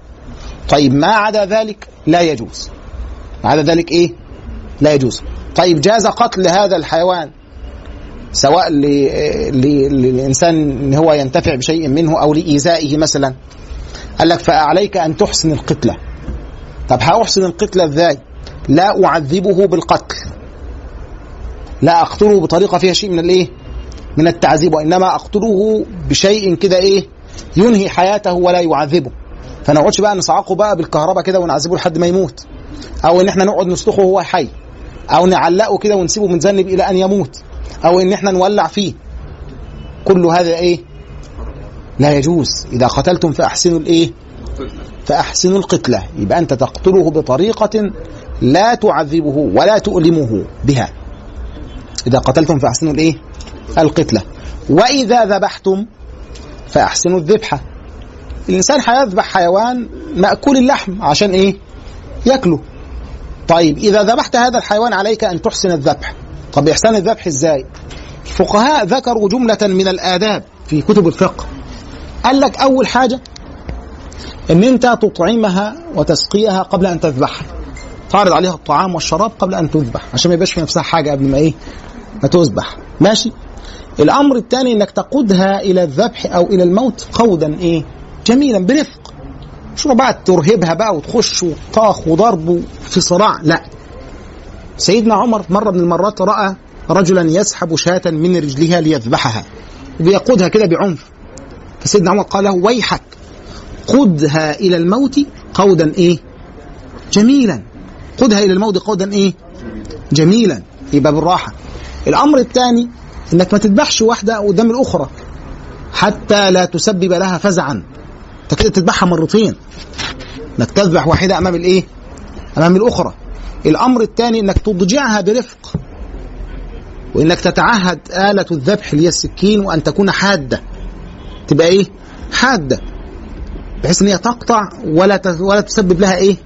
طيب ما عدا ذلك؟ لا يجوز. ما عدا ذلك إيه؟ لا يجوز. طيب جاز قتل هذا الحيوان سواء ل... ل... للإنسان إن هو ينتفع بشيء منه أو لإيذائه مثلا. قال لك فعليك أن تحسن القتلة. طب هأحسن القتلة إزاي؟ لا أعذبه بالقتل. لا أقتله بطريقة فيها شيء من الإيه؟ من التعذيب وإنما أقتله بشيء كده إيه؟ ينهي حياته ولا يعذبه. فما نقعدش بقى نصعقه بقى بالكهرباء كده ونعذبه لحد ما يموت. أو إن إحنا نقعد نسلخه وهو حي. أو نعلقه كده ونسيبه متذنب إلى أن يموت. أو إن إحنا نولع فيه. كل هذا إيه؟ لا يجوز. إذا قتلتم فأحسنوا الإيه؟ فأحسنوا القتلة. يبقى أنت تقتله بطريقة لا تعذبه ولا تؤلمه بها. إذا قتلتم فأحسنوا الإيه؟ القتلة. وإذا ذبحتم فأحسنوا الذبحة. الإنسان هيذبح حيوان مأكول اللحم عشان إيه؟ ياكله. طيب إذا ذبحت هذا الحيوان عليك أن تحسن الذبح. طب إحسان الذبح إزاي؟ الفقهاء ذكروا جملة من الآداب في كتب الفقه. قال لك أول حاجة إن أنت تطعمها وتسقيها قبل أن تذبحها. تعرض عليها الطعام والشراب قبل أن تذبح عشان ما يبقاش في نفسها حاجة قبل ما إيه؟ ما تذبح. ماشي؟ الأمر الثاني إنك تقودها إلى الذبح أو إلى الموت قودا إيه؟ جميلا برفق. مش بقى ترهبها بقى وتخش وطاخ وضرب في صراع؟ لا. سيدنا عمر مرة من المرات رأى رجلا يسحب شاة من رجلها ليذبحها وبيقودها كده بعنف. فسيدنا عمر قال له ويحك قدها إلى الموت قودا إيه؟ جميلا. قدها إلى الموت قودا إيه؟ جميلا. يبقى بالراحة الأمر الثاني إنك ما تذبحش واحدة قدام الأخرى حتى لا تسبب لها فزعا. أنت كده تذبحها مرتين. إنك تذبح واحدة أمام الإيه؟ أمام الأخرى. الأمر الثاني إنك تضجعها برفق. وإنك تتعهد آلة الذبح اللي هي السكين وأن تكون حادة. تبقى إيه؟ حادة. بحيث إن هي تقطع ولا ولا تسبب لها إيه؟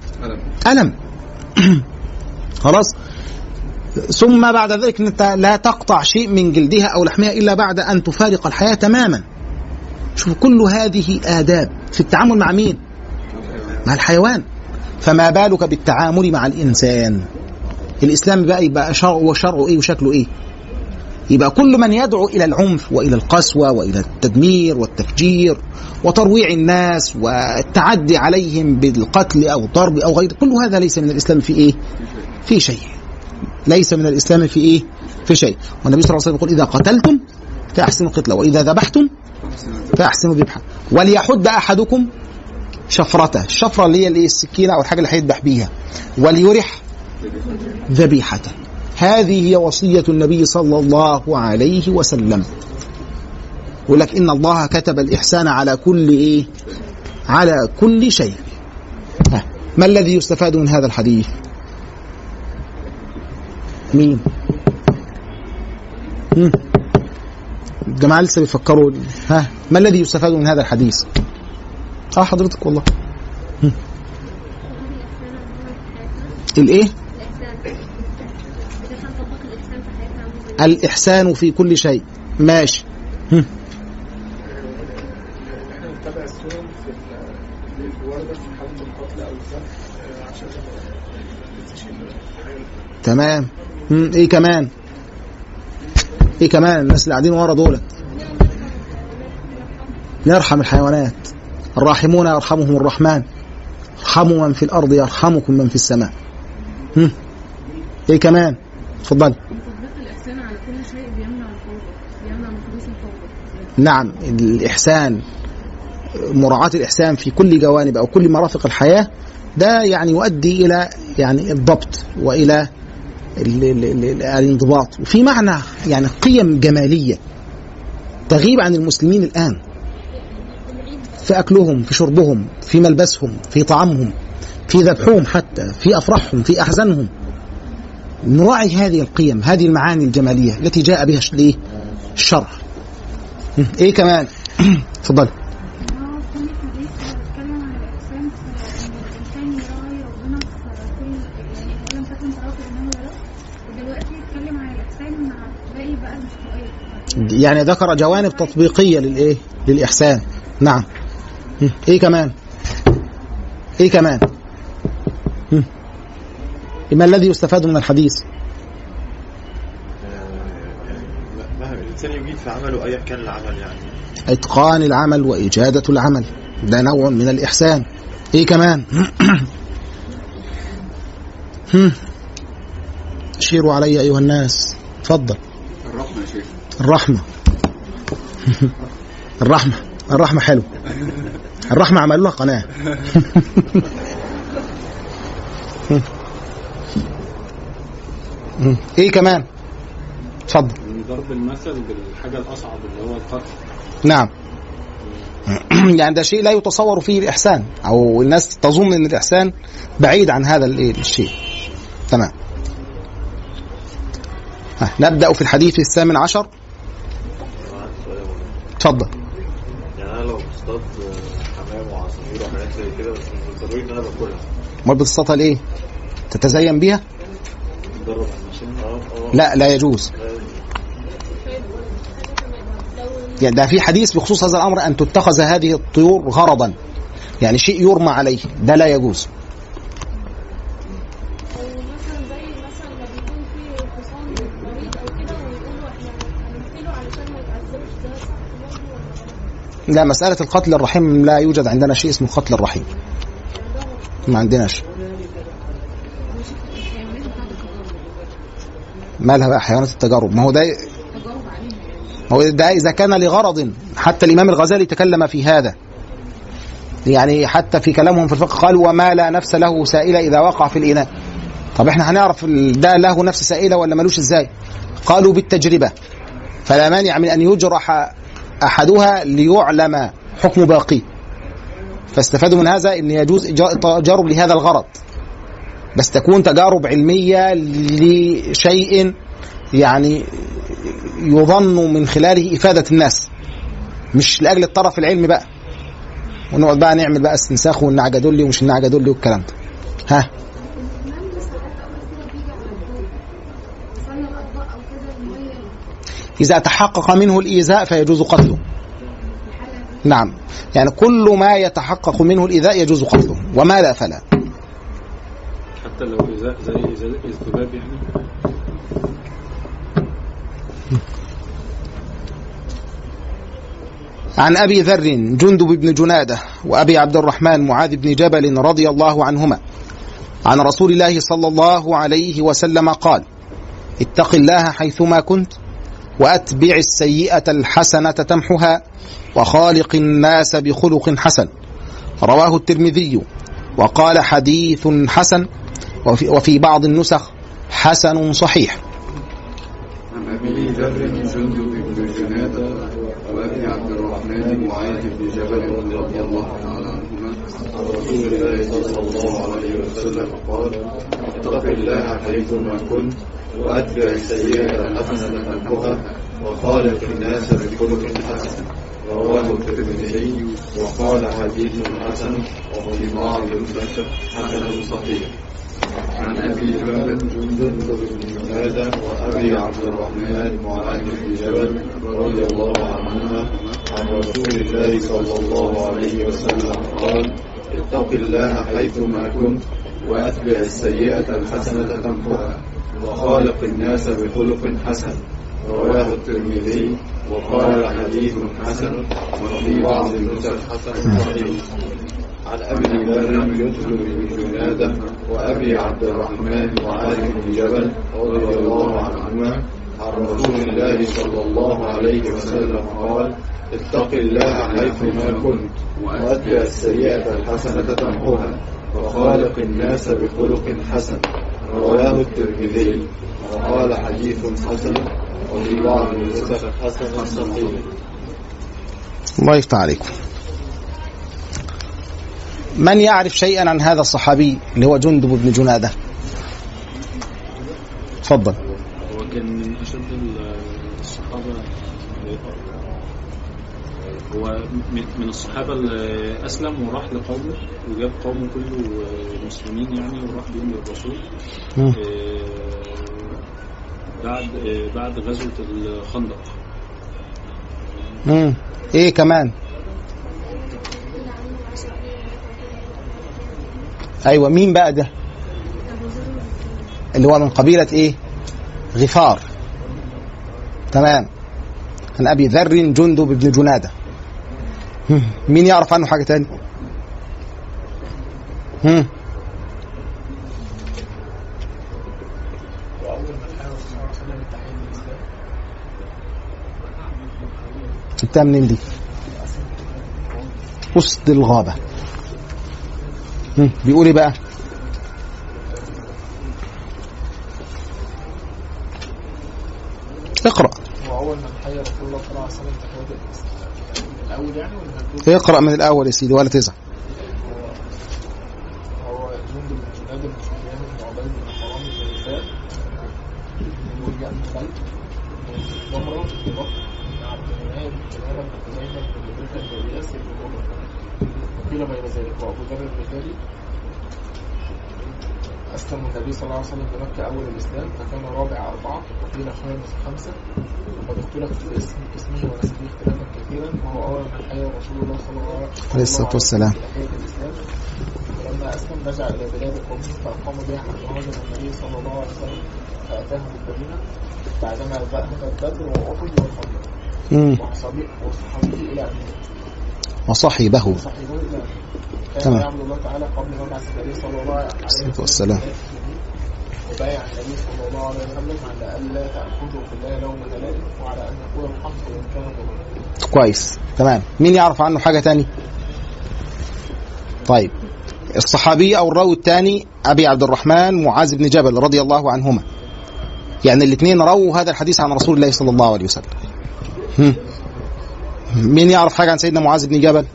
ألم. [coughs] خلاص. ثم بعد ذلك انت لا تقطع شيء من جلدها أو لحمها إلا بعد أن تفارق الحياة تماما. شوف كل هذه آداب في التعامل مع مين؟ مع الحيوان. فما بالك بالتعامل مع الإنسان؟ الإسلام بقى يبقى شرعه وشرعه إيه وشكله إيه؟ يبقى كل من يدعو إلى العنف وإلى القسوة وإلى التدمير والتفجير وترويع الناس والتعدي عليهم بالقتل أو الضرب أو غيره كل هذا ليس من الإسلام في إيه؟ في شيء. ليس من الإسلام في إيه؟ في شيء. والنبي صلى الله عليه وسلم يقول إذا قتلتم فأحسنوا القتلة وإذا ذبحتم فأحسنوا الذبحة وليحد أحدكم شفرته. الشفرة اللي هي الإيه؟ السكينة أو الحاجة اللي هيذبح بيها. وليرح ذبيحته. هذه هي وصية النبي صلى الله عليه وسلم. يقول لك إن الله كتب الإحسان على كل إيه؟ على كل شيء. ها. ما الذي يستفاد من هذا الحديث؟ مين. الجماعة لسه بيفكروا. ها ما الذي يستفاد من هذا الحديث؟ آه حضرتك والله. الإيه؟ الإحسان في كل شيء. ماشي. تمام. إيه كمان؟ إيه كمان؟ الناس اللي قاعدين ورا دول نرحم الحيوانات. الراحمون يرحمهم الرحمن. ارحموا من في الأرض يرحمكم من في السماء. إيه كمان؟ اتفضلي تطبيق الإحسان على كل شيء بيمنع الفوضى بيمنع من حدوث الفوضى نعم الإحسان مراعاة الإحسان في كل جوانب أو كل مرافق الحياة ده يعني يؤدي إلى يعني الضبط وإلى ال- ال- ال- الانضباط. وفي معنى يعني قيم جمالية تغيب عن المسلمين الآن في أكلهم في شربهم في ملبسهم في طعامهم في ذبحهم حتى في أفراحهم في أحزانهم. نراعي هذه القيم هذه المعاني الجمالية التي جاء بها؟ الشرع إيه كمان؟ [coughs] اتفضل هو في حديث بيتكلم عن الإحسان في إن الإنسان يراعي ربنا في كل يعني ذكر جوانب تطبيقية للإيه؟ للإحسان. نعم. إيه كمان؟ إيه كمان؟ هم. ما الذي يستفاد من الحديث؟ في عمله ايا كان العمل يعني. إتقان العمل وإجادة العمل. ده نوع من الإحسان. إيه كمان؟ [clears throat] هم. اشيروا علي أيها الناس. تفضل. الرحمة يا شيخ. الرحمة. [laughs] الرحمة. الرحمة حلو. الرحمة عملوا لها قناة. [laughs] إيه كمان؟ اتفضل ضرب المثل بالحاجة الأصعب اللي هو القتل نعم [clears throat] يعني ده شيء لا يتصور فيه الإحسان أو الناس تظن أن الإحسان بعيد عن هذا؟ الشيء تمام ها، نبدأ في الحديث الثامن عشر أنا عندي سؤال يا مولانا. تفضل يعني أنا لو بصطاد حمام وعصافير وحاجات زي كده بس مش ضروري إن أنا باكلها أمال بتصطادها ليه؟ تتزين بيها؟ لا لا يجوز يعني ده في حديث بخصوص هذا الأمر أن تتخذ هذه الطيور غرضا. يعني شيء يرمى عليه. ده لا يجوز. لا مسألة القتل الرحيم لا يوجد عندنا شيء اسمه القتل الرحيم. ما عندناش. مالها بقى حيوانات التجارب. ما هو ده هو ده إذا كان لغرض حتى الإمام الغزالي تكلم في هذا. يعني حتى في كلامهم في الفقه قال وما لا نفس له سائلة إذا وقع في الإناء. طب إحنا هنعرف ده له نفس سائلة ولا ملوش إزاي؟ قالوا بالتجربة. فلا مانع من أن يجرح أحدها ليعلم حكم باقي. فاستفادوا من هذا أن يجوز تجارب لهذا الغرض. بس تكون تجارب علمية لشيء يعني يظن من خلاله إفادة الناس. مش لأجل الطرف العلمي بقى. ونقعد بقى نعمل بقى استنساخ والنعجة دولي ومش النعجة دولي والكلام ده. ها؟ إذا تحقق منه الإيذاء فيجوز قتله. نعم. يعني كل ما يتحقق منه الإيذاء يجوز قتله. وما لا فلا؟ حتى لو إذا زي زي الذباب يعني؟ عن أبي ذر جندب بن جنادة وأبي عبد الرحمن معاذ بن جبل رضي الله عنهما. عن رسول الله صلى الله عليه وسلم قال اتق الله حيثما كنت وأتبع السيئة الحسنة تمحها وخالق الناس بخلق حسن. رواه الترمذي وقال حديث حسن وفي, بعض النسخ حسن صحيح. أبي ذر جندب بن جنادة وأبي عبد الرحمن معاذ بن جبل رضي الله تعالى عنهما. عن رسول الله صلى الله عليه وسلم قال اتق الله حيثما كنت وأتبع السيئة الحسنه تمحها وخالق الناس بخلق حسن. رواه الترمذي وقال حديث حسن وفي بعض النسخ حسن صحيح. عن أبي ذر جندب بن جنادة وأبي عبد الرحمن معاذ بن جبل رضي الله عنهما عن رسول الله صلى الله عليه وسلم قال اتق الله حيثما كنت وأتبع السيئة الحسنة تمحها وخالق الناس بخلق حسن. رواه الترمذي وقال حديث حسن وفي بعض النسخ حسن صحيح. عن أبي ذر بن جناده وأبي عبد الرحمن معاذ بن جبل رضي الله عنهما عن رسول الله صلى الله عليه وسلم قال اتق الله حيثما كنت واتبع السيئة الحسنة تمحها وخالق الناس بخلق حسن. رواه الترمذي. وقال حديث حسن وفي بعض النسخ حسن صحيح. الله يفتح عليكم. من يعرف شيئا عن هذا الصحابي اللي هو جندب بن جنادة؟ تفضل. هو كان من أشد الصحابة هو من- الصحابة اللي أسلم وراح لقومه وجاب قومه كله مسلمين يعني وراح بيهم للرسول. آه، بعد آه، بعد غزوة الخندق. مم. إيه كمان؟ أيوه مين بقى ده اللي هو من قبيلة إيه غفار تمام عن أبي ذر جندب بن جنادة هم. مين يعرف عنه حاجة تاني هم. جبتها منين دي وسط الغابة هم. بيقول إيه بقى؟ هو أول من الأول يا سيدي ولا تزعل هو جند بن جناد بن سفيان بن عبيد بن حرام بن نساء بن ورجع بن خلف بن ضمرة بن بكر بن عبد المناب بن كنانة بن خزيمة بن مدركة بن إياس بن عمر وقيل غير ذلك. وأبو ذر الغفاري أسلم النبي صلى الله عليه وسلم بمكة أول الإسلام فكان رابع أربعة وقيل خامس خمسة. وقد اختلف في اسم اسمه ونسبه اختلافا كثيرا. وهو أول من حيا رسول الله صلى الله عليه وسلم عليه الصلاة والسلام. ولما أسلم رجع إلى بلاد قومه فأقام بها حتى هاجر النبي صلى الله عليه وسلم فأتاهم بالمدينة. بعدما ذهبت بدر وأحد والخندق. وصحابي إلى أمين وصحبه تمام. يعبد الله تعالى قبل مبعث النبي صلى الله عليه وسلم. وبايع النبي صلى الله عليه وسلم على ألا تأخذوا في الله لومة لائم وعلى أن يقول الحق وإن كان ظلما كويس. تمام. مين يعرف عنه حاجة تاني؟ طيب. الصحابي أو الراوي الثاني أبي عبد الرحمن معاذ بن جبل رضي الله عنهما. يعني الاثنين رووا هذا الحديث عن رسول الله صلى الله عليه وسلم. هم. مين يعرف حاجة عن سيدنا معاذ بن جبل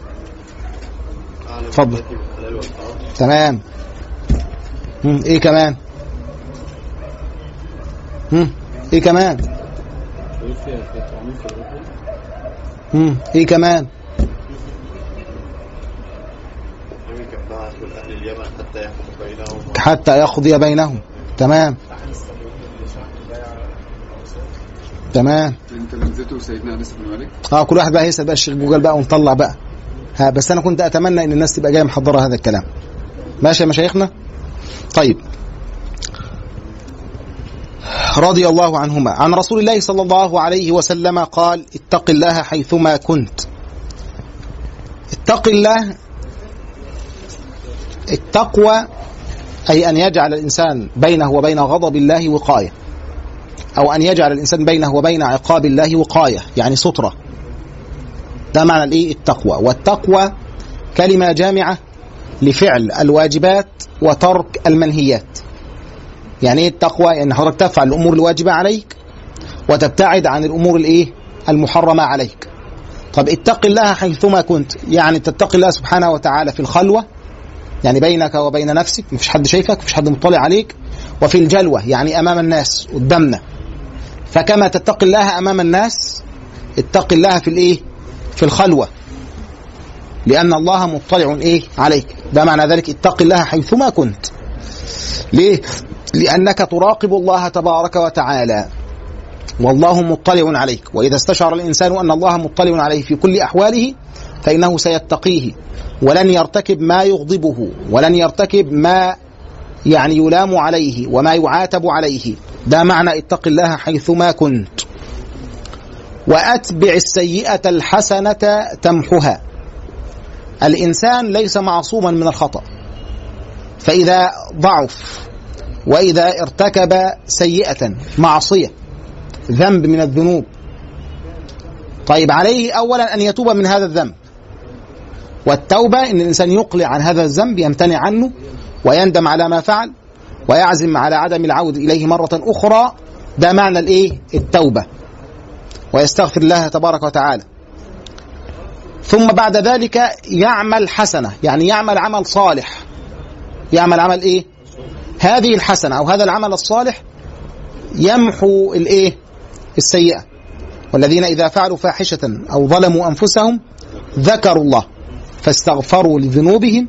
اتفضل. تمام. إيه كمان هم. إيه كمان هم. إيه كمان حتى يقضي بينهم تمام تمام؟ انت سالته سيدنا انس بن مالك آه كل واحد بقى يسال بقى الشيخ جوجل بقى ونطلع بقى. ها بس أنا كنت أتمنى إن الناس تبقى جاية محضرة هذا الكلام. ماشي يا مشايخنا؟ طيب. رضي الله عنهما. عن رسول الله صلى الله عليه وسلم قال اتق الله حيثما كنت. اتق الله التقوى أي أن يجعل الإنسان بينه وبين غضب الله وقاية. أو أن يجعل الإنسان بينه وبين عقاب الله وقاية يعني سترة. ده معنى الإيه؟ التقوى. والتقوى كلمة جامعة لفعل الواجبات وترك المنهيات. يعني إيه التقوى؟ إن حضرتك تفعل الأمور الواجبة عليك وتبتعد عن الأمور الإيه؟ المحرمة عليك. طب اتق الله حيثما كنت. يعني تتقي الله سبحانه وتعالى في الخلوة يعني بينك وبين نفسك مفيش حد شايفك مفيش حد مطلع عليك. وفي الجلوة يعني أمام الناس قدامنا. فكما تتقي الله أمام الناس اتق الله في الإيه؟ في الخلوة. لأن الله مطلع إيه؟ عليك. ده معنى ذلك اتق الله حيثما كنت. ليه؟ لأنك تراقب الله تبارك وتعالى. والله مطلع عليك. وإذا استشعر الإنسان أن الله مطلع عليه في كل أحواله فإنه سيتقيه. ولن يرتكب ما يغضبه ولن يرتكب ما يعني يلام عليه وما يعاتب عليه. ده معنى اتق الله حيثما كنت. وأتبع السيئة الحسنة تمحها. الإنسان ليس معصوما من الخطأ. فإذا ضعف وإذا ارتكب سيئة معصية ذنب من الذنوب. طيب عليه أولا أن يتوب من هذا الذنب. والتوبة أن الإنسان يقلع عن هذا الذنب يمتنع عنه ويندم على ما فعل. ويعزم على عدم العودة إليه مرة أخرى ده معنى الإيه؟ التوبة. ويستغفر الله تبارك وتعالى. ثم بعد ذلك يعمل حسنة. يعني يعمل عمل صالح. يعمل عمل إيه؟ هذه الحسنة أو هذا العمل الصالح يمحو الإيه؟ السيئة. والذين إذا فعلوا فاحشة أو ظلموا أنفسهم ذكروا الله. فاستغفروا لذنوبهم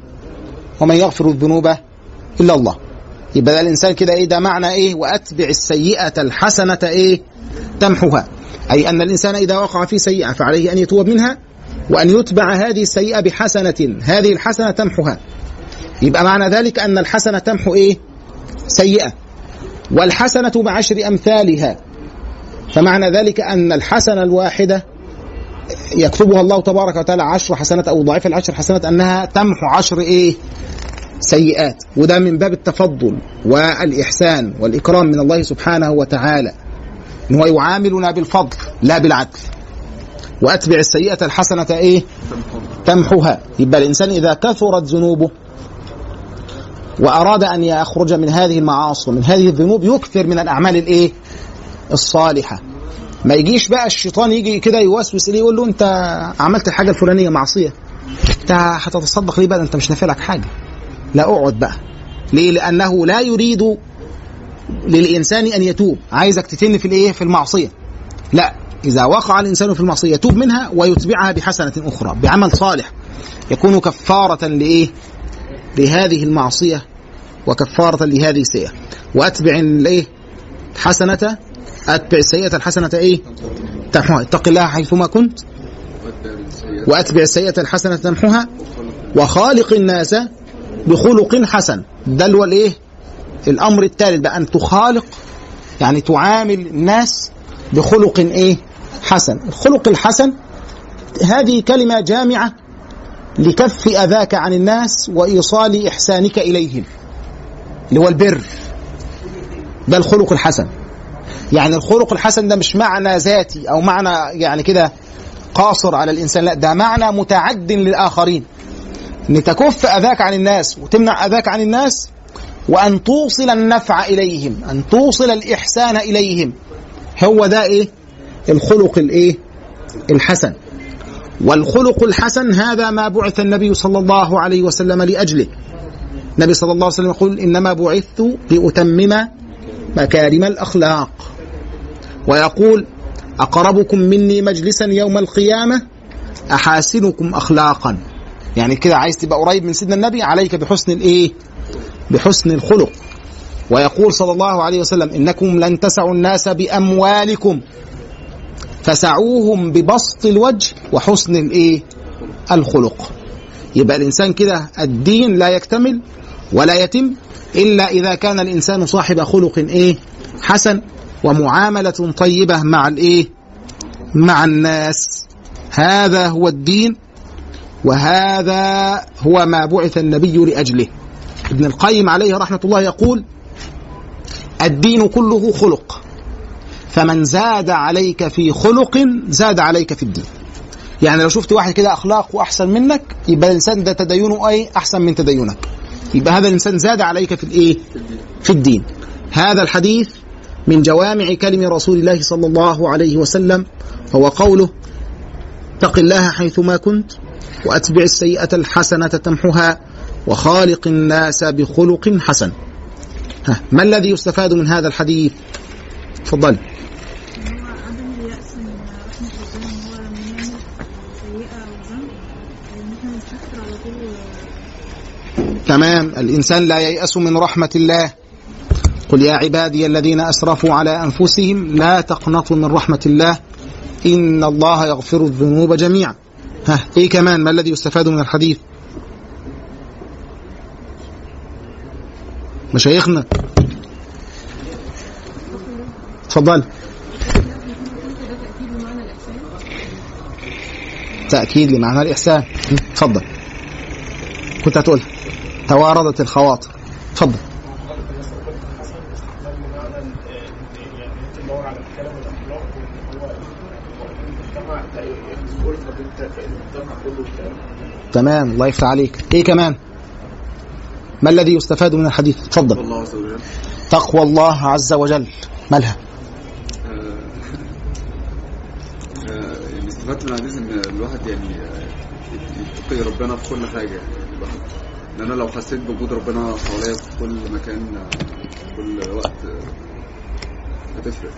ومن يغفر الذنوب إلا الله. يبقى ده الإنسان كده إيه؟ ده معنى إيه؟ وأتبع السيئة الحسنة إيه؟ تمحوها. أي أن الإنسان إذا وقع في سيئة فعليه أن يتوب منها وأن يتبع هذه السيئة بحسنة هذه الحسنة تمحوها. يبقى معنى ذلك أن الحسنة تمحو إيه؟ سيئة. والحسنة بعشر أمثالها. فمعنى ذلك أن الحسنة الواحدة يكتبها الله تبارك وتعالى عشر حسنات أو ضعيف العشر حسنات أنها تمحو عشر إيه؟ سيئات. وده من باب التفضل والإحسان والإكرام من الله سبحانه وتعالى إن هو يعاملنا بالفضل لا بالعدل. وأتبع السيئة الحسنة إيه؟ تمحوها يبقى الإنسان إذا كثرت ذنوبه وأراد أن يخرج من هذه المعاصي ومن هذه الذنوب يكثر من الأعمال الإيه؟ الصالحة. ما يجيش بقى الشيطان يجي كده يوسوس ليه يقول له أنت عملت الحاجة الفلانية معصية. أنت هتتصدق ليه بقى؟ أنت مش نافع لك حاجة. لا أقعد بقى. ليه؟ لأنه لا يريد للإنسان أن يتوب. عايزك تتن في الإيه؟ في المعصية. لا. إذا وقع الإنسان في المعصية يتوب منها ويتبعها بحسنة أخرى بعمل صالح. يكون كفارة لإيه؟ لهذه المعصية وكفارة لهذه السيئة. وأتبع الإيه؟ حسنة. أتبع السيئة الحسنة إيه؟ تمحوها. اتق الله حيثما كنت. وأتبع السيئة الحسنة تمحوها. وخالق الناس بخلق حسن. ده اللي هو الايه؟ الأمر الثالث بقى أن تخالق يعني تعامل الناس بخلق إيه؟ حسن. الخلق الحسن هذه كلمة جامعة لكف أذاك عن الناس وإيصال إحسانك إليهم. اللي هو البر. ده الخلق الحسن. يعني الخلق الحسن ده مش معنى ذاتي أو معنى يعني كده قاصر على الإنسان لا ده معنى متعد للآخرين. ان تكف اذاك عن الناس وتمنع اذاك عن الناس وأن توصل النفع إليهم أن توصل الإحسان إليهم. هو ده إيه؟ الخلق الإيه؟ الحسن. والخلق الحسن هذا ما بعث النبي صلى الله عليه وسلم لأجله. النبي صلى الله عليه وسلم يقول إنما بعثت لأتمم مكارم الأخلاق. ويقول أقربكم مني مجلسا يوم القيامة أحاسنكم أخلاقا. يعني كده عايز تبقى قريب من سيدنا النبي عليك بحسن الإيه؟ بحسن الخلق. ويقول صلى الله عليه وسلم إنكم لن تسعوا الناس بأموالكم فسعوهم ببسط الوجه وحسن الايه؟ الخلق. يبقى الإنسان كده الدين لا يكتمل ولا يتم إلا إذا كان الإنسان صاحب خلق إيه؟ حسن ومعاملة طيبة مع الايه؟ مع الناس. هذا هو الدين وهذا هو ما بعث النبي لأجله. ابن القيم عليه رحمة الله يقول الدين كله خلق فمن زاد عليك في خلق زاد عليك في الدين. يعني لو شفت واحد كده أخلاقه أحسن منك يبقى الإنسان ده تدينه أي أحسن من تدينك. يبقى هذا الإنسان زاد عليك في الإيه؟ في الدين. هذا الحديث من جوامع كلم رسول الله صلى الله عليه وسلم هو قوله اتق الله حيثما كنت وأتبع السيئة الحسنة تمحها وخالق الناس بخلق حسن. ها ما الذي يستفاد من هذا الحديث؟ تفضل. تمام. الإنسان لا ييأس من رحمة الله. قل يا عبادي الذين أسرفوا على أنفسهم لا تقنطوا من رحمة الله. إن الله يغفر الذنوب جميعا. ها إيه كمان؟ ما الذي يستفاد من الحديث؟ مشايخنا. تفضل. تأكيد لمعنى الإحسان. تفضل. كنت هتقول تواردت الخواطر. تفضل تدور على الكلام والاخلاق وان هو المجتمع الألفة بنت المجتمع كله بتاعه تمام الله يفتح عليك. إيه كمان؟ ما الذي يستفاد من الحديث؟ تفضل. الله عز وجل. تقوى الله عز وجل. مالها آه، آه، يعني استفدت من الحديث إن الواحد يعني آه، يتقي ربنا في كل حاجة. يعني الواحد إن أنا لو حسيت بوجود ربنا حواليا في كل مكان في كل وقت هتفرق.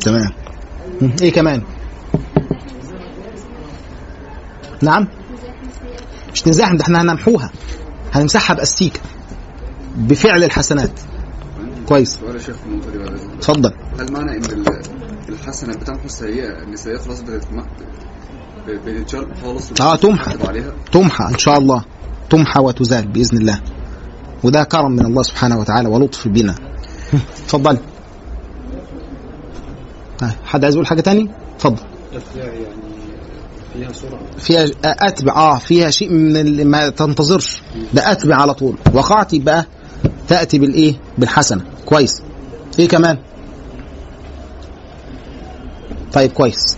تمام. إيه كمان؟ نعم. مش نزاحم ده إحنا هنمحوها. هنمسحها بأستيكة. بفعل الحسنات. كويس. اتفضل. هل معنى إن ال- الحسنة بتمحو السيئه إن السيئة خلاص بتتم- ب- بتتشال خالص آه تمحى. تمحى إن شاء الله. تمحى وتزال بإذن الله. وده كرم من الله سبحانه وتعالى ولطف بنا. اتفضل ها، حد عايز يقول حاجة تاني؟ اتفضل. يعني. فيها سرعه فيها أتبع آه فيها شيء من اللي ما تنتظرش. ده أتبع على طول. وقعت يبقى تأتي بالإيه؟ بالحسنة. كويس. إيه كمان؟ طيب كويس.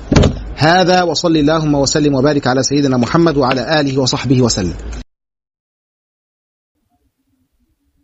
هذا وصلي اللهم وسلم وبارك على سيدنا محمد وعلى آله وصحبه وسلم.